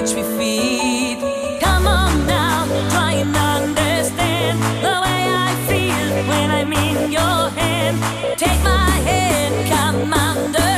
which we feed. Come on now, try and understand the way I feel when I'm in your hand. Take my hand, come undercover.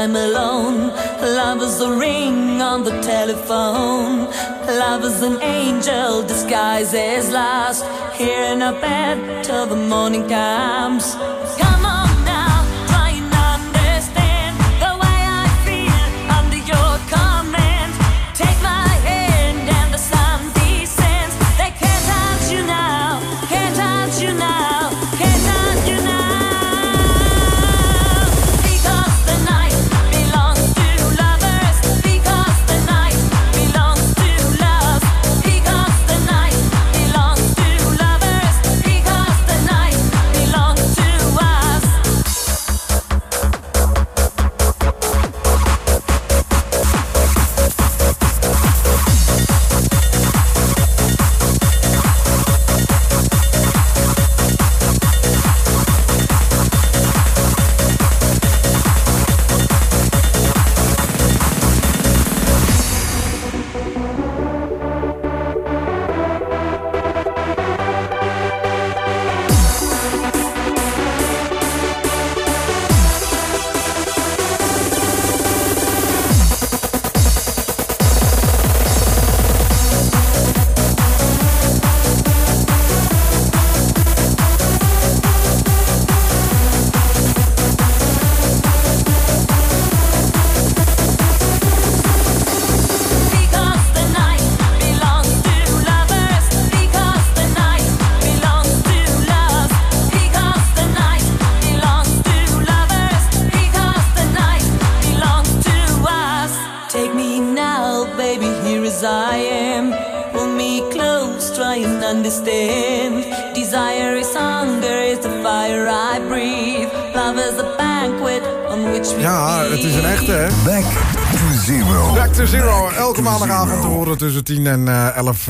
I'm alone? Love is a ring on the telephone. Love is an angel disguised as lost. Here in a bed till the morning comes. Come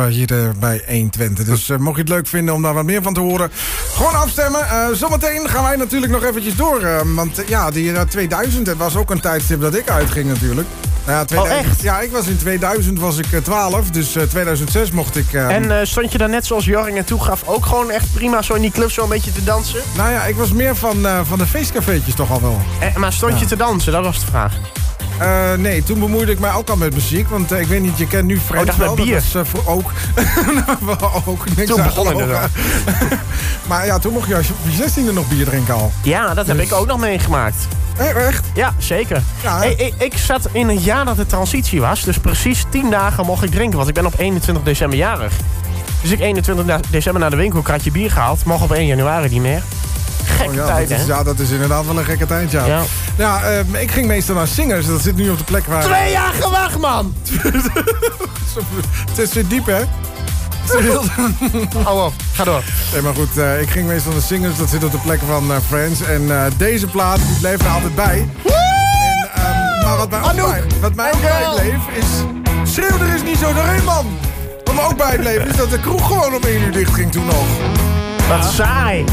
hier eh, bij 120. Dus eh, mocht je het leuk vinden om daar wat meer van te horen, gewoon afstemmen. Eh, zometeen gaan wij natuurlijk nog eventjes door. want ja, die eh, 2000 het was ook een tijdstip dat ik uitging natuurlijk. Nou ja, 2000,
echt?
Ja, ik was in 2000 was ik eh, 12, dus eh, 2006 mocht ik...
En stond je dan net zoals Jorringen toegaf ook gewoon echt prima zo in die club zo een beetje te dansen?
Nou ja, ik was meer van, van de feestcafeetjes toch al wel.
Eh, maar stond je te dansen? Dat was de vraag.
Eh, nee, toen bemoeide ik mij ook al met muziek. Want eh, ik weet niet, je kent nu Friends
Oh,
wel.
bier.
Dat eh, voor ook. ook niks
Toen begon inderdaad.
maar ja, toen mocht je als je op je 16e nog bier drinken al.
Ja, dat heb
Dus-
ik ook nog meegemaakt.
Echt?
Ja, zeker.
Ja,
Hey, ik, ik zat in een jaar dat de transitie was. Dus precies 10 dagen mocht ik drinken. Want ik ben op 21 december jarig. Dus ik 21 da- december naar de winkel, kratje bier gehaald. Mocht op 1 januari niet meer. Gekke
Oh ja,
tijd,
dat is,
hè?
ja, dat is inderdaad wel een gekke tijd, ja.
Ja.
Ja, eh, ik ging meestal naar Singers. Dat zit nu op de plek waar...
Twee jaar gewacht, man!
Het is weer diep, hè?
Hou op, ga door.
Nee, maar goed, eh, ik ging meestal naar Singers. Dat zit op de plek van eh, Friends. En eh, deze plaat die bleef er altijd bij. En, ehm, maar wat mij ook, bij, wat mij ook bijbleef is... Schreeuw er is niet zo doorheen, man! Wat me ook bijbleef is dat de kroeg gewoon om 1 uur dicht ging toen nog.
Wat saai.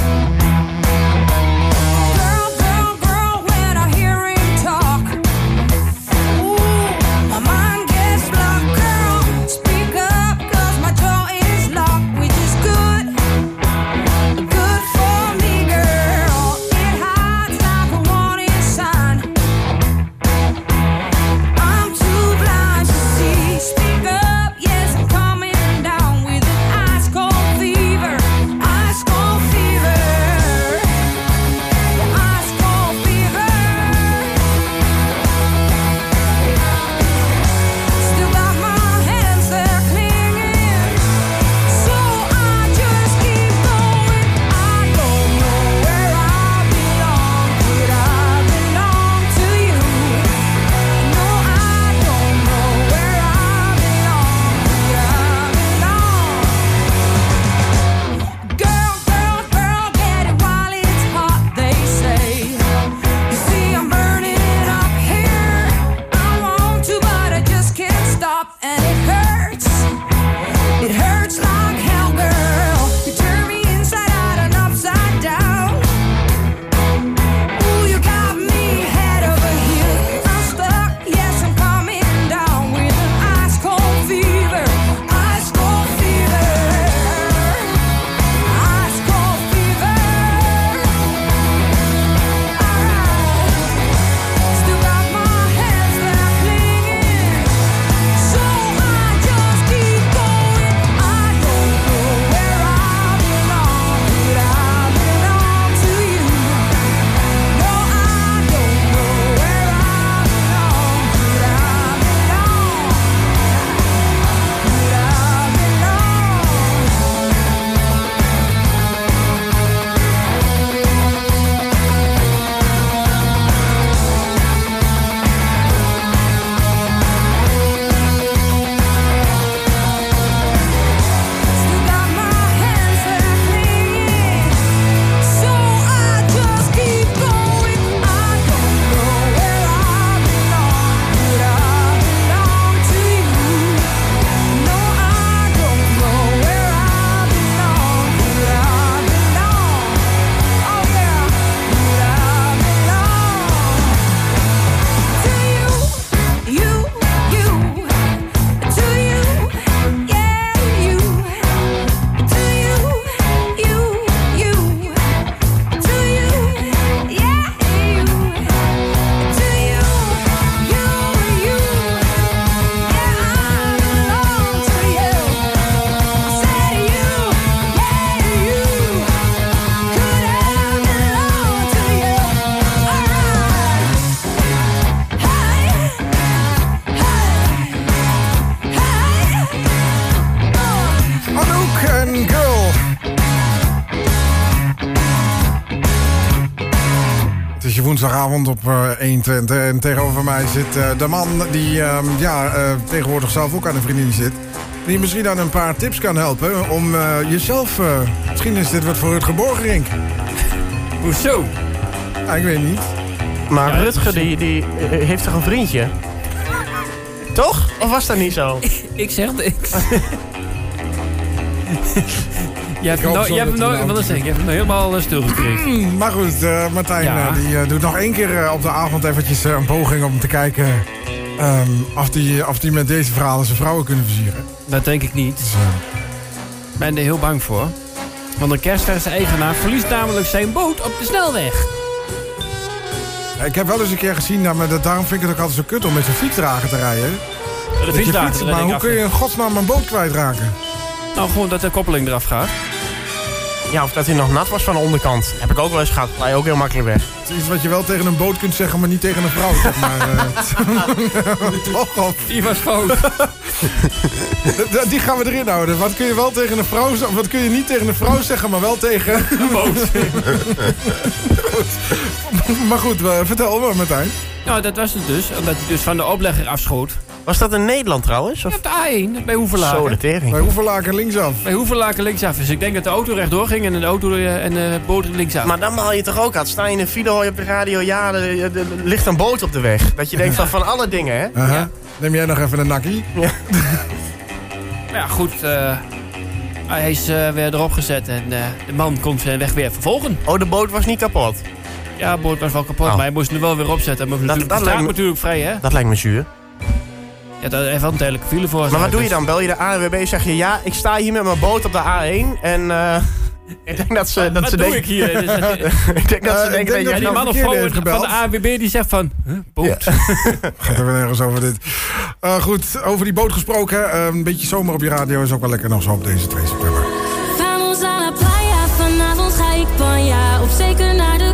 Op eh 120. En tegenover mij zit eh, de man die ehm, ja, eh, tegenwoordig zelf ook aan een vriendin zit. Die misschien aan een paar tips kan helpen om eh, jezelf... eh, misschien is dit wat voor het geborgenrink.
Hoezo?
Ik weet niet.
Maar
Ja,
Rutger, die, die eh, heeft toch een vriendje? Toch? Of was dat niet zo?
Ik zeg niks. Je hebt
zo
je hebt hem
dat
nooit-
hij
wat
dan-
is het? Je hebt hem helemaal eh, stilgekregen.
Mm, maar goed, eh, Martijn
Ja.
eh, die, doet nog één keer op de avond eventjes een poging om te kijken... ehm, of die, of die met deze verhalen zijn vrouwen kunnen versieren.
Dat denk ik niet.
Dus,
Ik ben er heel bang voor. Want een kerstverse eigenaar verliest namelijk zijn boot op de snelweg.
ik heb wel eens een keer gezien, nou, maar dat, daarom vind ik het ook altijd zo kut om met zijn fietsdrager te rijden.
De fietsdrager
maar hoe kun je in godsnaam een boot kwijtraken?
Nou, gewoon dat de koppeling eraf gaat.
Ja, of dat hij nog nat was van de onderkant. Heb ik ook wel eens gehad. Je ook heel makkelijk weg.
Het is iets wat je wel tegen een boot kunt zeggen, maar niet tegen een vrouw, zeg maar. eh. Toch op.
Die was fout.
Die gaan we erin houden. Wat kun je wel tegen een vrouw zeggen, wat kun je niet tegen een vrouw zeggen, maar wel tegen een
boot.
goed. Maar goed, eh, vertel maar Martijn.
Nou, dat was het dus. Omdat hij dus van de oplegger afschoot.
Was dat in Nederland trouwens? Of?
Op de A1, bij Hoevelaken.
Zo, de tering.
Bij Hoevelaken linksaf.
Bij Hoevelaken linksaf. Dus ik denk dat de auto rechtdoor ging en de auto eh, en de boot linksaf.
Maar dan maal je toch ook uit. Sta je in een file, hoor je op de radio, ja, er, er- er ligt een boot op de weg. Dat je denkt van, van alle dingen, hè?
Aha. Neem jij nog even een nakkie?
Ja.
Maar ja, goed. eh, hij is eh, weer erop gezet en eh, de man kon zijn weg weer vervolgen.
Oh, de boot was niet kapot.
Ja, de boot was wel kapot,
Oh.
maar hij moest hem wel weer opzetten. Maar
Dat-
dat,
dat
dat
lijkt me-
natuurlijk vrij, hè?
Dat lijkt me zuur.
Ja, dat heeft wel een tijdelijke file voor.
Maar wat doe je dan? Bel je de ANWB, zeg je, ja, ik sta hier met mijn boot op de A1 en... eh, ik denk dat ze, dat
wat
ze
doe
denken...
ik hier?
Ik denk dat ze
Eh,
denken dat
ja,
je
die man of vrouw van de. AWB die zegt van... Huh, boot?
Gaat er weer nergens over dit. Eh, goed, over die boot gesproken. eh, een beetje zomer op je radio is ook wel lekker nog zo op deze 2 september.
Vamos a la playa, vanavond ga ik panja. Op zeker naar de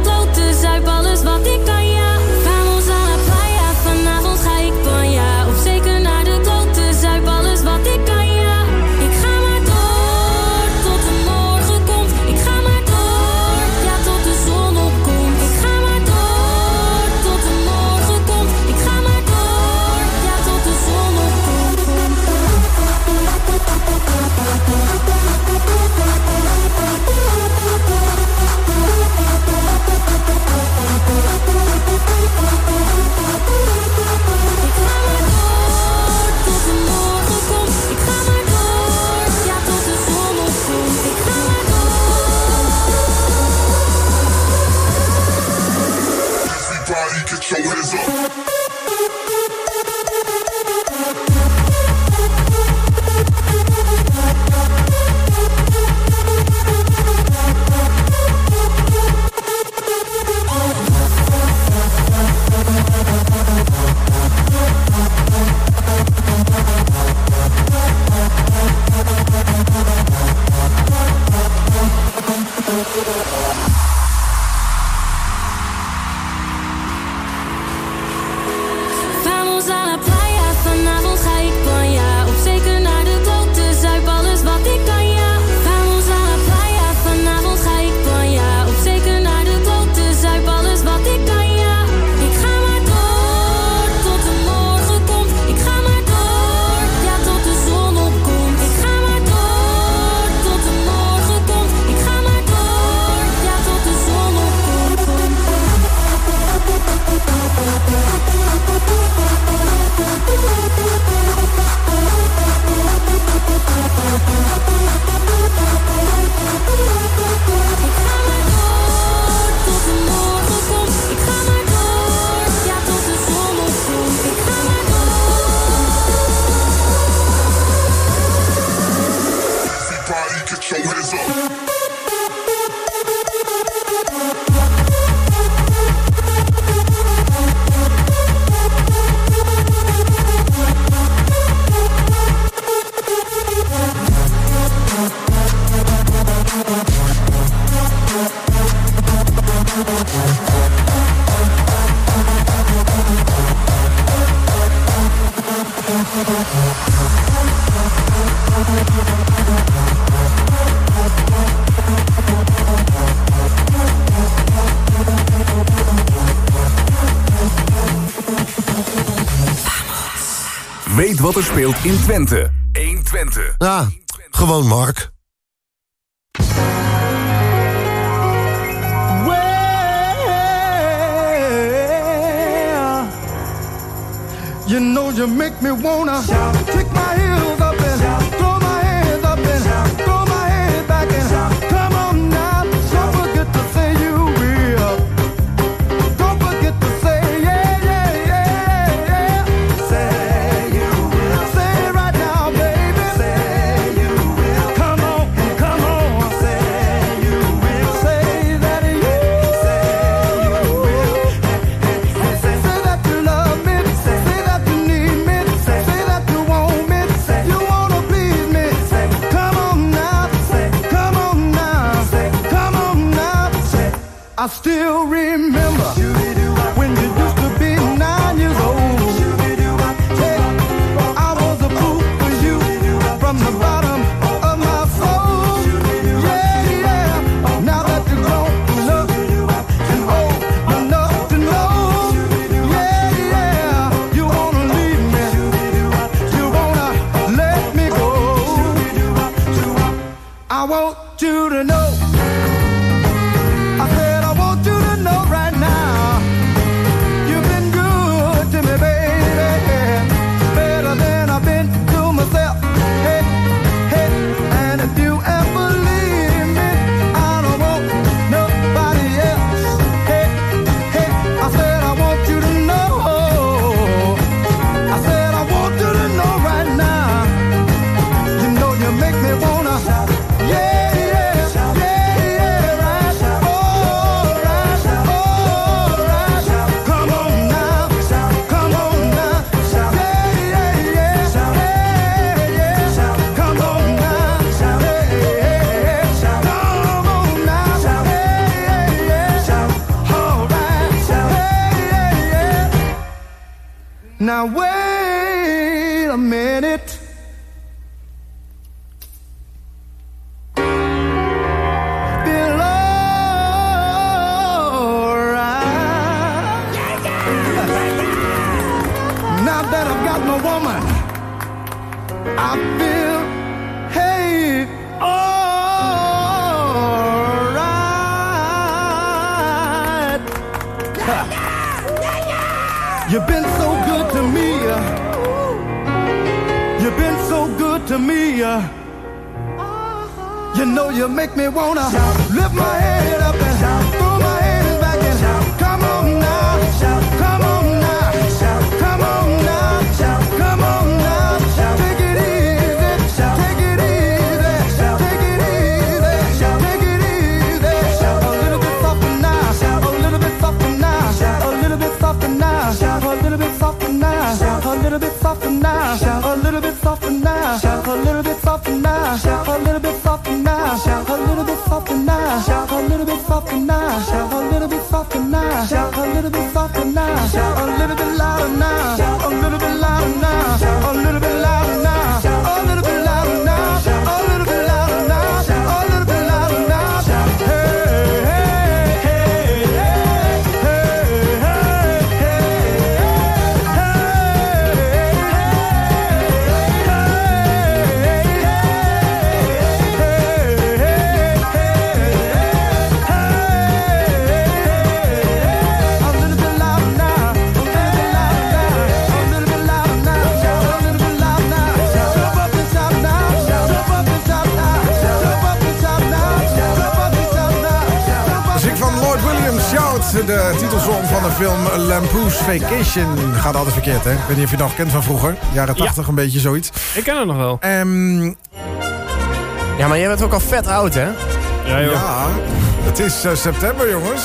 wat
er speelt in Twente. 1 Twente.
Ja, gewoon Mark.
Well, you know you make me wanna kick to me. Uh. You know you make me wanna lift my head up and throw my hands back and come on now, softer now, a little bit softer now, a little bit softer now, a little bit softer now, a little bit softer now, a little bit softer now, a little bit softer now, a little bit softer now, a little bit louder now, a little bit louder now, a little bit louder now,
titelsong van de film Lampoon's Vacation. Gaat altijd verkeerd, hè? Ik weet niet of je het nog kent van vroeger. Jaren 80, een beetje zoiets.
Ik ken het nog wel.
Ehm,
Ja, maar jij bent ook al vet oud, hè?
Ja,
ja, het is eh, september, jongens.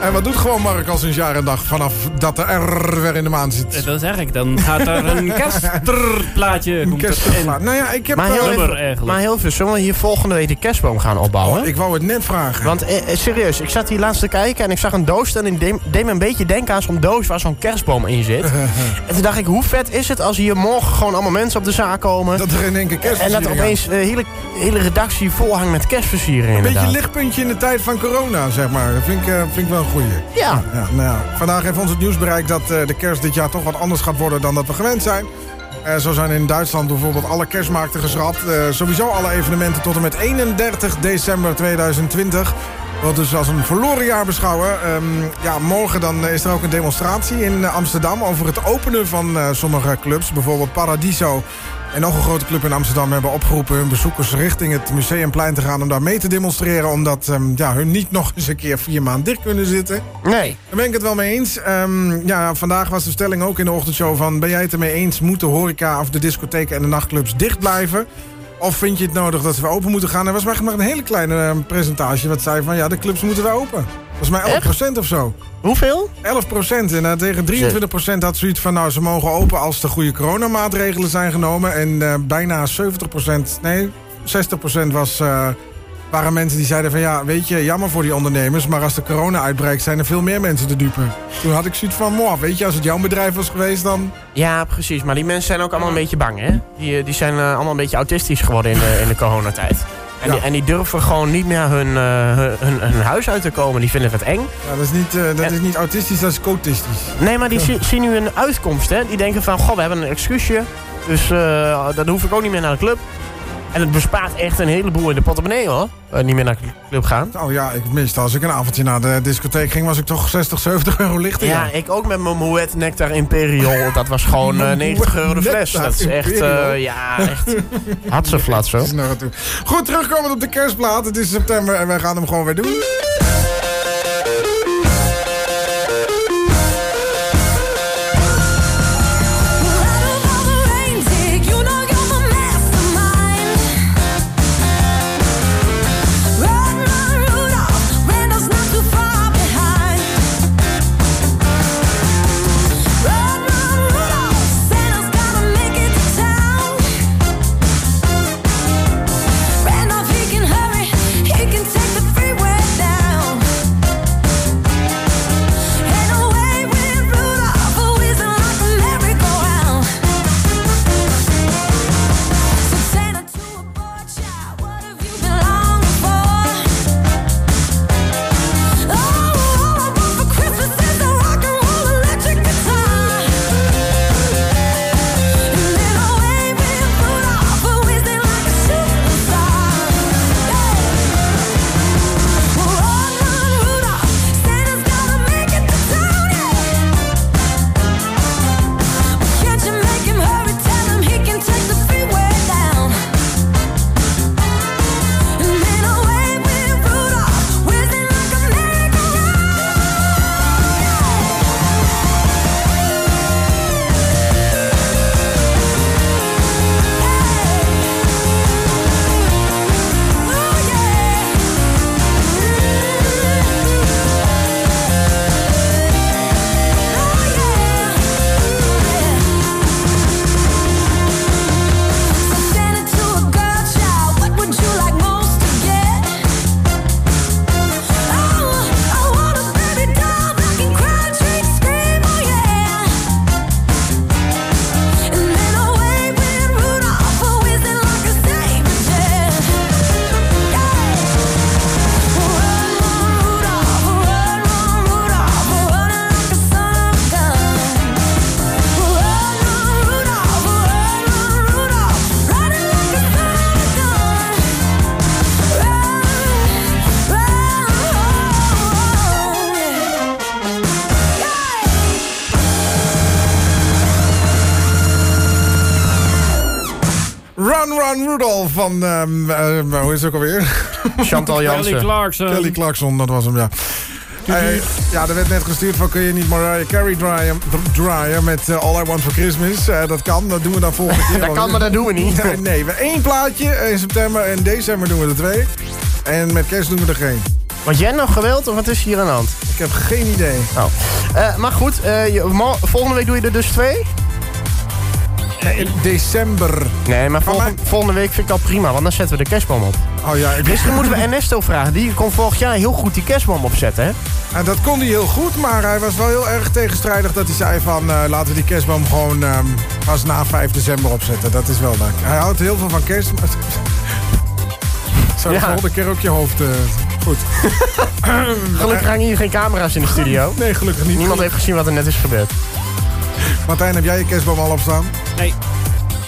En wat doet gewoon Mark al sinds jaar en dag vanaf dat de R weer in de maan zit?
Dat zeg ik, dan gaat er een kerstplaatje komt er
kerstplaat.
in.
Nou ja, ik heb
Maar heel, even,
eigenlijk.
maar heel veel, zullen we hier volgende week de kerstboom gaan opbouwen?
Ik wou het net vragen.
Want eh, eh, serieus, ik zat hier laatst te kijken en ik zag een doos en ik deed, deed me een beetje denken aan zo'n doos waar zo'n kerstboom in zit. en toen dacht ik, hoe vet is het als hier morgen gewoon allemaal mensen op de zaak komen.
Dat er in één keer
En dat
kerstversiering
opeens de hele, hele redactie vol hangt met kerstversieren
Een
inderdaad.
beetje lichtpuntje in de tijd van corona, zeg maar. Dat vind ik, eh, vind ik wel een goeie.
Ja.
ja, nou. Vandaag heeft ons het nieuws bereikt dat eh, de kerst dit jaar toch wat anders gaat worden dan dat we gewend zijn. Eh, zo zijn in Duitsland bijvoorbeeld alle kerstmarkten geschrapt. Eh, sowieso alle evenementen tot en met 31 december 2020. Wat dus als een verloren jaar beschouwen. Ehm, ja, morgen dan is er ook een demonstratie in Amsterdam... over het openen van sommige clubs. Bijvoorbeeld Paradiso en nog een grote club in Amsterdam... hebben opgeroepen hun bezoekers richting het Museumplein te gaan... om daar mee te demonstreren. Omdat ehm, ja, hun niet nog eens een keer vier maanden dicht kunnen zitten.
Nee.
Daar ben ik het wel mee eens. Ehm, ja, vandaag was de stelling ook in de ochtendshow van... ben jij het ermee eens, moeten horeca of de discotheken en de nachtclubs dicht blijven? Of vind je het nodig dat ze weer open moeten gaan? Er was maar maar een hele kleine ehm, percentage wat zei van... ja, de clubs moeten weer open. Volgens mij 11 procent of zo.
Hoeveel?
11 procent. En eh, tegen 23 procent had zoiets van... nou, ze mogen open als er goede coronamaatregelen zijn genomen. En eh, bijna 70 procent, nee, 60 procent was... eh, waren mensen die zeiden van ja, weet je, jammer voor die ondernemers... maar als de corona uitbreekt zijn er veel meer mensen te dupe. Toen had ik zoiets van, moh, weet je, als het jouw bedrijf was geweest dan...
Ja, precies. Maar die mensen zijn ook allemaal een beetje bang, hè? Die, eh, die zijn eh, allemaal een beetje autistisch geworden in de, in de coronatijd. En, die, en die durven gewoon niet meer hun, eh, hun, hun, hun huis uit te komen. Die vinden het eng.
Ja, dat is niet, dat is niet autistisch, dat is cotistisch.
Nee, maar die zi- zien nu een uitkomst, hè? Die denken van, goh, we hebben een excuusje. Dus eh, dan hoef ik ook niet meer naar de club. En het bespaart echt een heleboel in de portemonnee, hoor. Eh, niet meer naar de club gaan.
Oh ja, ik miste als ik een avondje naar de discotheek ging... was ik toch 60, 70 euro lichter.
Ja, ik ook met mijn Moet Nectar Imperial. Dat was gewoon eh, 90 euro de fles.
Nectar
Dat is echt, eh, ja, echt zo.
Is naar het toe. Goed, terugkomend op de kerstplaat. Het is september en wij gaan hem gewoon weer doen. Van, eh, hoe is het ook alweer?
Chantal Jansen.
Kelly Clarkson.
Kelly Clarkson, dat was hem, ja. Ja, er werd net gestuurd van kun je niet Mariah Carey draaien, draaien met eh, All I Want For Christmas. Eh, dat kan, dat doen we dan volgende keer.
Dat kan, maar dat doen we niet.
Nee, nee, we één plaatje in september en december doen we er twee. En met kerst doen we er geen.
Wat jij nog gewild of wat is hier aan de hand?
Ik heb geen idee.
Oh. Maar goed, je- volgende week doe je er dus twee?
Nee, in december.
Nee, maar volgende, volgende week vind ik al prima, want dan zetten we de kerstboom op.
Oh ja, ik
Misschien moeten we Ernesto vragen. Die kon vorig jaar heel goed die kerstboom opzetten, hè?
En dat kon hij heel goed, maar hij was wel heel erg tegenstrijdig dat hij zei van... eh, laten we die kerstboom gewoon ehm, pas na 5 december opzetten. Dat is wel leuk. Hij houdt heel veel van kerst. maar- Zou de
Ja.
volgende keer ook je hoofd... eh, goed.
Gelukkig hangen hier geen camera's in de studio.
Nee, gelukkig niet.
Niemand heeft gezien wat er net is gebeurd.
Martijn, heb jij je kerstboom al opstaan?
Nee.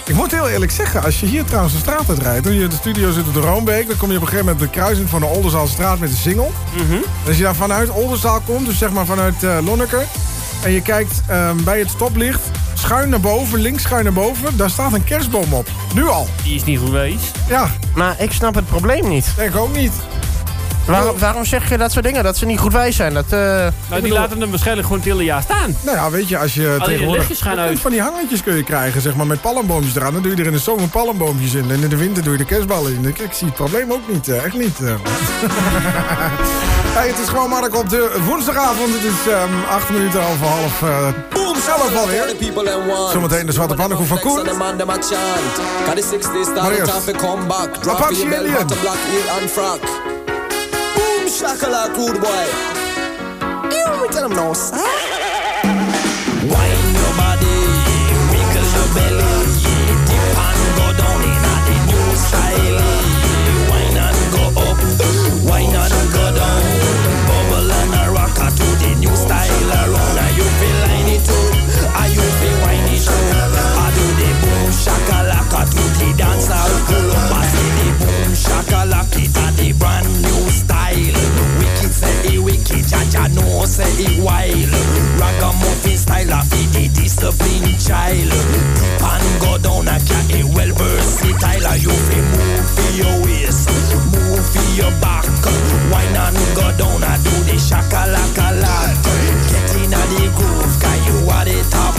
Ik moet heel eerlijk zeggen, als je hier trouwens de straat uitrijdt... toen je in de studio zit op de Roombeek... dan kom je op een gegeven moment de kruising van de Olderzaalstraat met de Singel. En als je dan vanuit Oldenzaal komt, dus zeg maar vanuit eh Lonneker... en je kijkt ehm, bij het stoplicht, schuin naar boven, links schuin naar boven... daar staat een kerstboom op. Nu al.
Die is niet geweest.
Ja.
Maar ik snap het probleem niet.
Nee, ik ook niet.
Waarom, waarom zeg je dat soort dingen? Dat ze niet goed wijs zijn? Dat, eh,
Nou, die
bedoel-
laten hem waarschijnlijk gewoon het hele jaar staan.
Nou ja, weet je, als je
die
tegenwoordig...
lichtjes gaan uit.
Van die hangertjes kun je krijgen, zeg maar, met palmboompjes eraan. Dan doe je er in de zomer palmboompjes in. En in de winter doe je de kerstballen in. Ik, ik zie het probleem ook niet, eh, echt niet. eh. hey, het is gewoon Mark op de woensdagavond. Het is ehm, acht minuten over half uh, elf alweer. Zometeen de zwarte pannenkoek van Koen. Maar eerst, Apache Indian.
Boom, shakalaka, rude boy. You tell him no, sir. Your body, wiggle your belly, dip and go down in a new style. and go up, and go down, bubble and a to the new style line it up? It up? I do the boom shakalaka to the dance Jaja know say it wild. Ragamuffin style of it, the discipline child. Dip and go down a cat, a well versatile. You feel move for your waist, move for your back. Wine and go down and do the shakalaka lot. Get in the groove, cause you are the top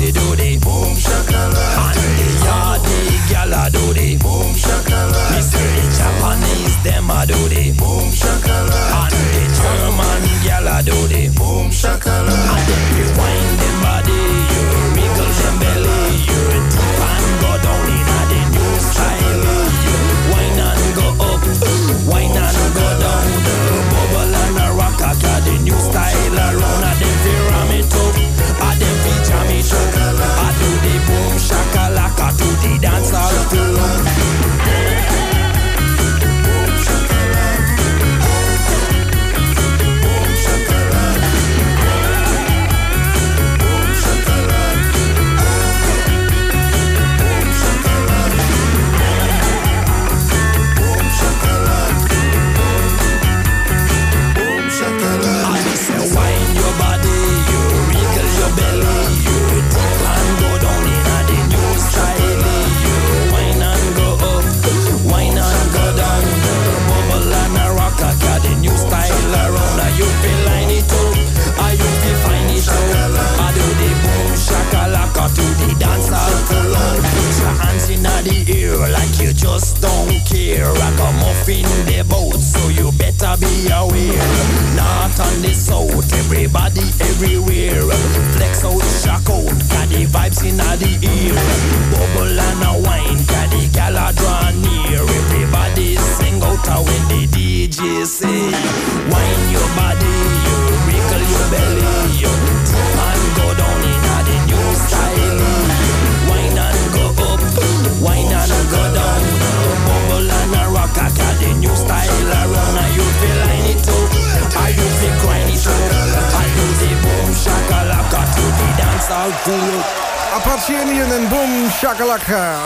posse do the boom shakalaka. And the Yardi gal, I do the boom shakalaka. Me see the Japanese them, I do the boom shakalaka. And the German gal, I do the boom shakalaka. And then you wind them body,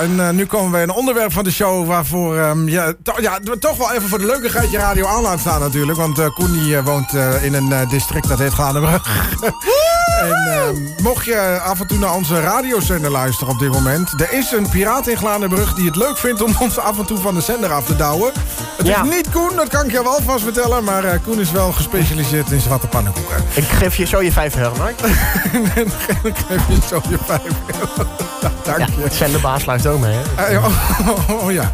En eh, nu komen we een onderwerp van de show waarvoor ehm, ja, ja, toch wel even voor de leukigheid je radio aan laat staan natuurlijk. Want eh, Koen die, eh, woont in een district dat heet Glanenbrug. en ehm, mocht je af en toe naar onze radiozender luisteren op dit moment. Er is een piraat in Glanenbrug die het leuk vindt om ons af en toe van de zender af te douwen. Het
Ja.
is niet Koen, dat kan ik je wel vast vertellen. Maar eh, Koen is wel gespecialiseerd in zwarte pannenkoeken.
Ik geef je zo je vijf euro, Mark.
Ik geef je zo je vijf euro. Dank
Ja,
je.
het zenderbaas luistert ook mee, hè?
Eh, oh, oh, ja.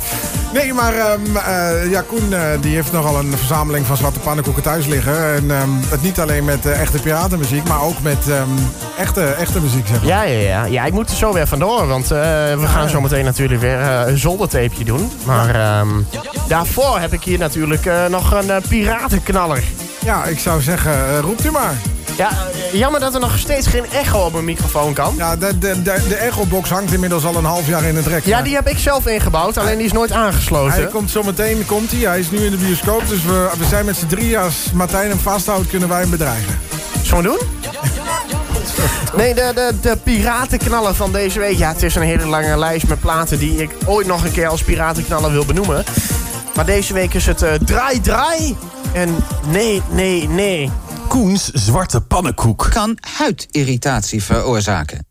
Nee, maar ehm, eh, ja, Koen die heeft nogal een verzameling van zwarte pannenkoeken thuis liggen. En ehm, het niet alleen met echte piratenmuziek, maar ook met echte, echte muziek, zeg maar.
Ja, ja, ja. ja, ik moet er zo weer vandoor, want eh, we gaan zo meteen natuurlijk weer eh, een zoldertapeje doen. Maar ehm, daarvoor heb ik hier natuurlijk eh, nog een piratenknaller.
Ja, ik zou zeggen, roept u maar.
Ja, jammer dat er nog steeds geen echo op mijn microfoon kan.
Ja, de, de, de, de echo-box hangt inmiddels al een half jaar in het rek.
Ja,
maar
die heb ik zelf ingebouwd, alleen die is nooit aangesloten.
Hij komt zo meteen, komt hij. Hij is nu in de bioscoop, dus we, we zijn met z'n drieën. Als Martijn hem vasthoudt, kunnen wij hem bedreigen.
Zullen we doen? Nee, de, de, de piratenknaller van deze week. Ja, het is een hele lange lijst met platen die ik ooit nog een keer als piratenknaller wil benoemen. Maar deze week is het eh, draai, draai. En nee, nee, nee.
Koens zwarte pannenkoek.
Kan huidirritatie veroorzaken.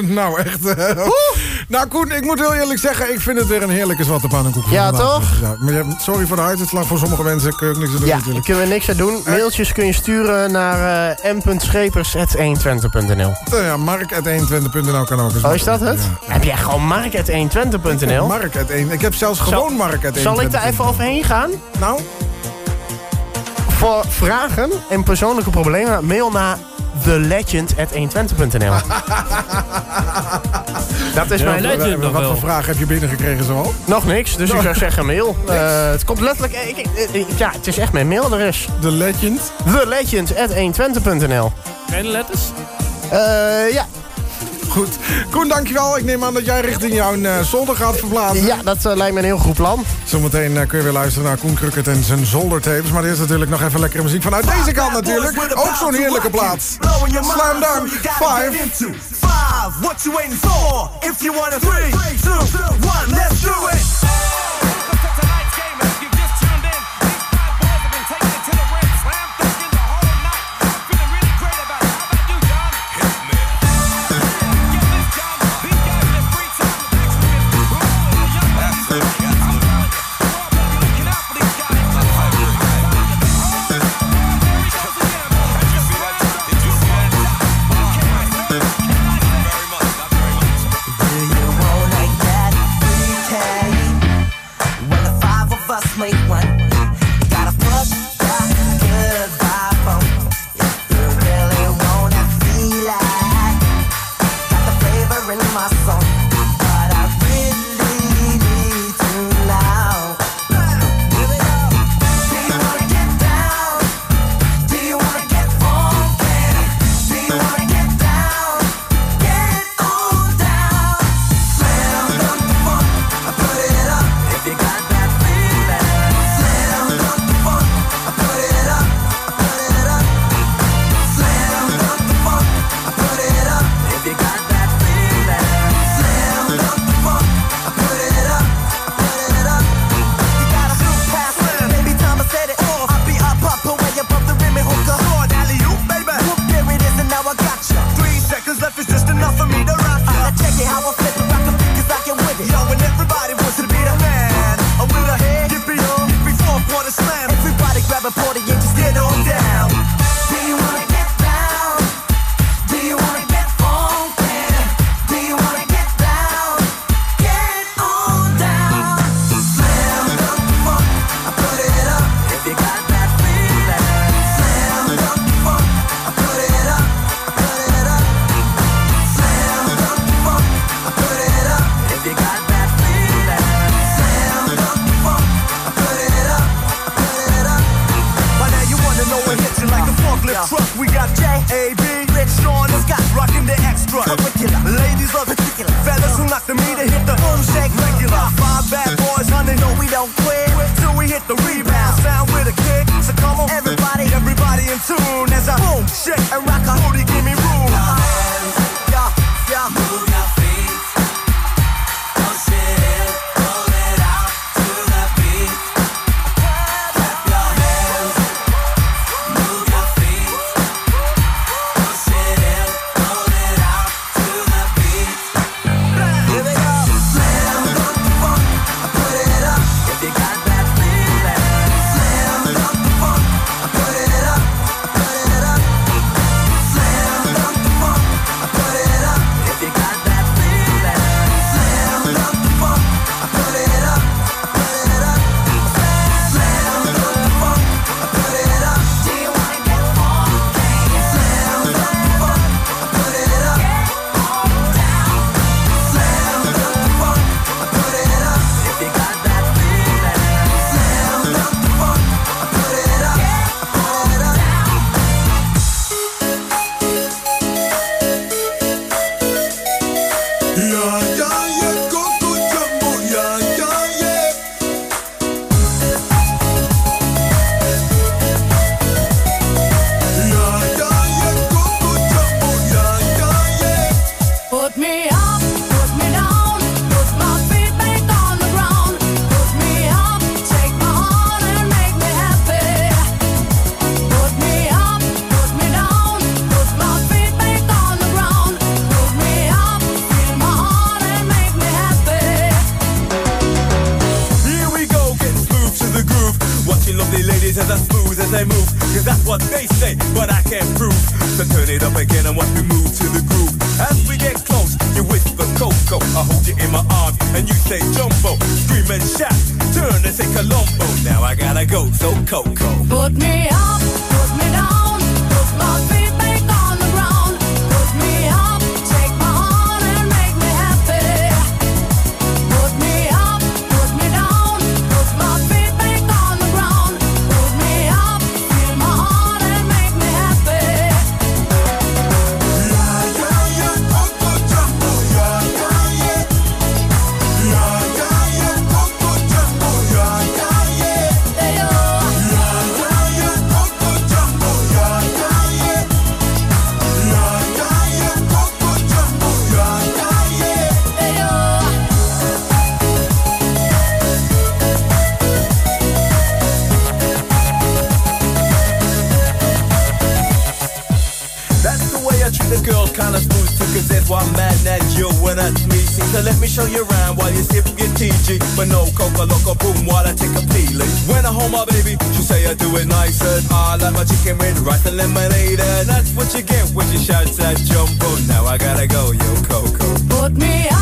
nou,
echt. eh, nou, Koen, ik moet heel eerlijk zeggen, ik vind het weer een heerlijke zwarte pannenkoek.
Ja, toch?
Ja, sorry voor de uitslag. Voor sommige mensen kun je ook niks aan doen
Ja,
natuurlijk.
kunnen we niks aan doen. Mailtjes kun je sturen naar uh, m.schepers.120.nl.
Uh, ja, mark.120.nl kan ook eens.
Oh, is dat het?
Ja.
Heb jij gewoon mark.120.nl?
Mark uit 1. Ik heb zelfs gewoon Mark uit 1.
Zal ik daar even overheen gaan?
Nou?
Voor vragen en persoonlijke problemen, mail naar thelegend.120.nl. Dat is mijn
legend nog
Wat
wel.
voor vraag heb je binnengekregen zo?
Nog niks, dus ik zou zeggen mail. Eh, het komt letterlijk... ik- ik- ik- ja, het is echt mijn mailadres.
The Legend?
Thelegend.120.nl
Kleine letters?
Eh, ja.
Goed. Koen, dankjewel. Ik neem aan dat jij richting jouw eh, zolder gaat verplaatsen.
Ja, dat eh, lijkt me een heel goed plan.
Zometeen eh, kun je weer luisteren naar Koen Krukkert en zijn zoldertapes. Maar eerst natuurlijk nog even lekkere muziek vanuit deze kant natuurlijk. Ook zo'n heerlijke plaat. Slam Dunk 5.
Five, what you waiting for? If you want a three, two, one, let's do it. Loco boom while I take a peeling. When I hold my baby, she say I do it nicer. I like my chicken with rice and lemonade. And that's what you get when you shout that jumbo. Now I gotta go, yo Coco.
Put me up,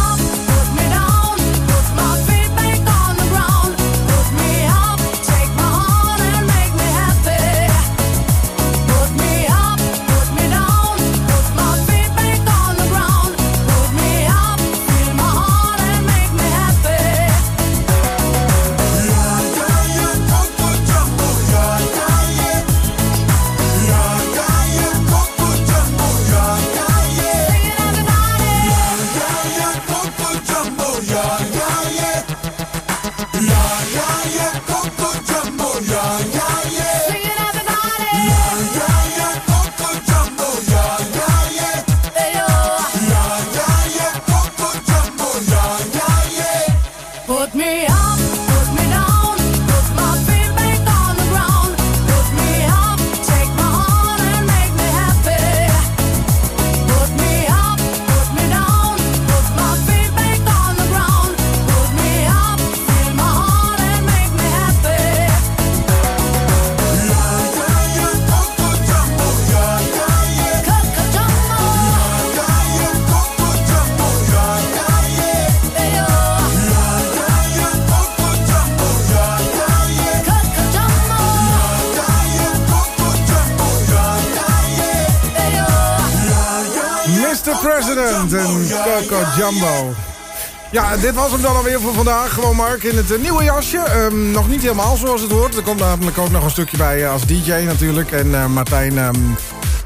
Ja, dit was hem dan alweer voor vandaag. Gewoon Mark in het eh, nieuwe jasje. Ehm, nog niet helemaal zoals het hoort. Er komt namelijk ook nog een stukje bij eh, als DJ natuurlijk. En eh, Martijn, ehm,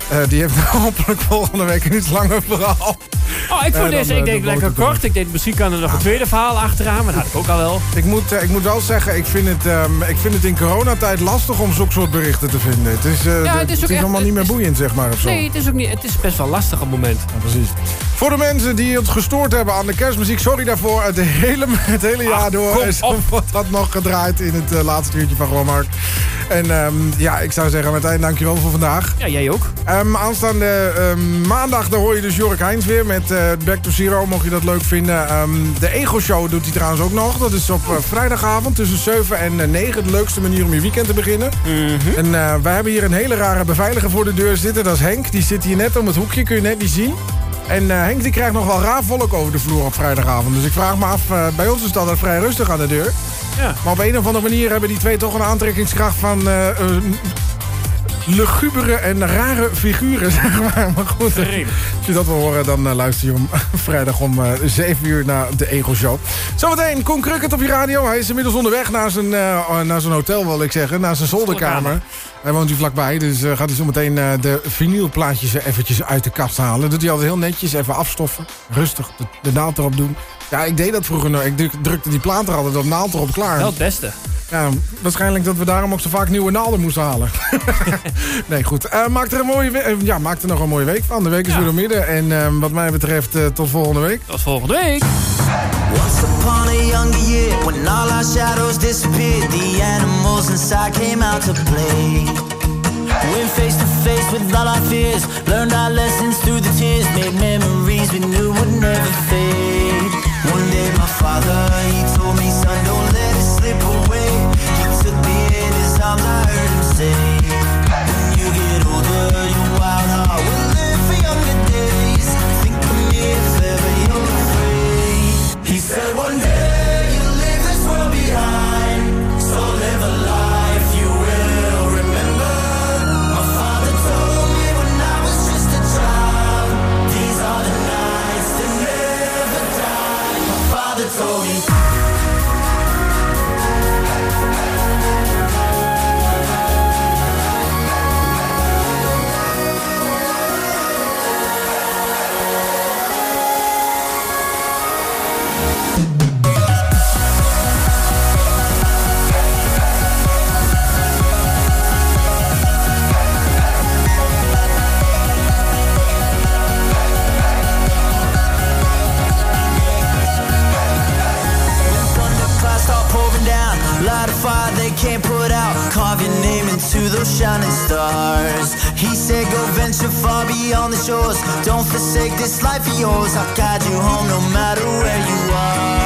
eh, die heeft hopelijk volgende week een iets langer verhaal.
Oh, ik vond deze, ik
de
denk lekker kort. Ik denk, misschien kan er nog een tweede verhaal achteraan, maar dat had ik ook al wel.
Ik moet, ik moet wel zeggen, ik vind, het, ehm, ik vind het in coronatijd lastig om zulke soort berichten te vinden. Het is,
Ja, het is echt-
allemaal niet meer boeiend, zeg maar. Of zo.
Nee, het is ook niet. Het is best wel lastig op het moment.
Ja, precies. Voor de mensen die het gestoord hebben aan de kerstmuziek, sorry daarvoor. Het hele, het hele jaar door
kom
en zo wordt dat nog gedraaid in het eh, laatste uurtje van Gewoon Mark. En ehm, ja, ik zou zeggen, Martijn, dankjewel voor vandaag.
Ja, jij ook.
Ehm, aanstaande ehm, maandag dan hoor je dus Jork Heins weer met eh, Back to Zero, mocht je dat leuk vinden. De Ego Show doet hij trouwens ook nog. Dat is op eh, vrijdagavond tussen 7 en eh, 9. De leukste manier om je weekend te beginnen. En eh, wij hebben hier een hele rare beveiliger voor de deur zitten. Dat is Henk. Die zit hier net om het hoekje, kun je net niet zien. En eh, Henk die krijgt nog wel raar volk over de vloer op vrijdagavond. Dus ik vraag me af, eh, bij ons is het altijd vrij rustig aan de deur.
Ja.
Maar op een of andere manier hebben die twee toch een aantrekkingskracht van... eh, lugubere en rare figuren, zeg maar. Maar goed, als je dat wil horen, dan eh, luister je hem vrijdag om eh 7 uur naar de Ego Show. Zometeen, Koen Krukkert op je radio. Hij is inmiddels onderweg naar zijn, eh, naar zijn hotel, wil ik zeggen. Naar zijn zolderkamer. Hij woont hier vlakbij, dus eh, gaat hij zometeen eh, de vinylplaatjes eventjes uit de kast halen. doet hij altijd heel netjes, even afstoffen. Rustig, de, de naald erop doen. Ja, ik deed dat vroeger nog. Ik druk- drukte die plaat er altijd op, naald erop, klaar.
Wel het beste.
Ja, waarschijnlijk dat we daarom ook zo vaak nieuwe naalden moesten halen. nee, goed. Eh, maak, er een mooie we- eh, ja, maak er nog een mooie week van. De week is weer door midden. En eh, wat mij betreft, tot volgende week.
Tot volgende week.
Once upon a younger year, when all our shadows disappeared, the animals inside came out to play. Went face to face with all our fears, learned our lessons through the tears, made memories we knew would never fade. father. Into those shining stars. He said, Go venture far beyond the shores. Don't forsake this life of yours. I'll guide you home no matter where you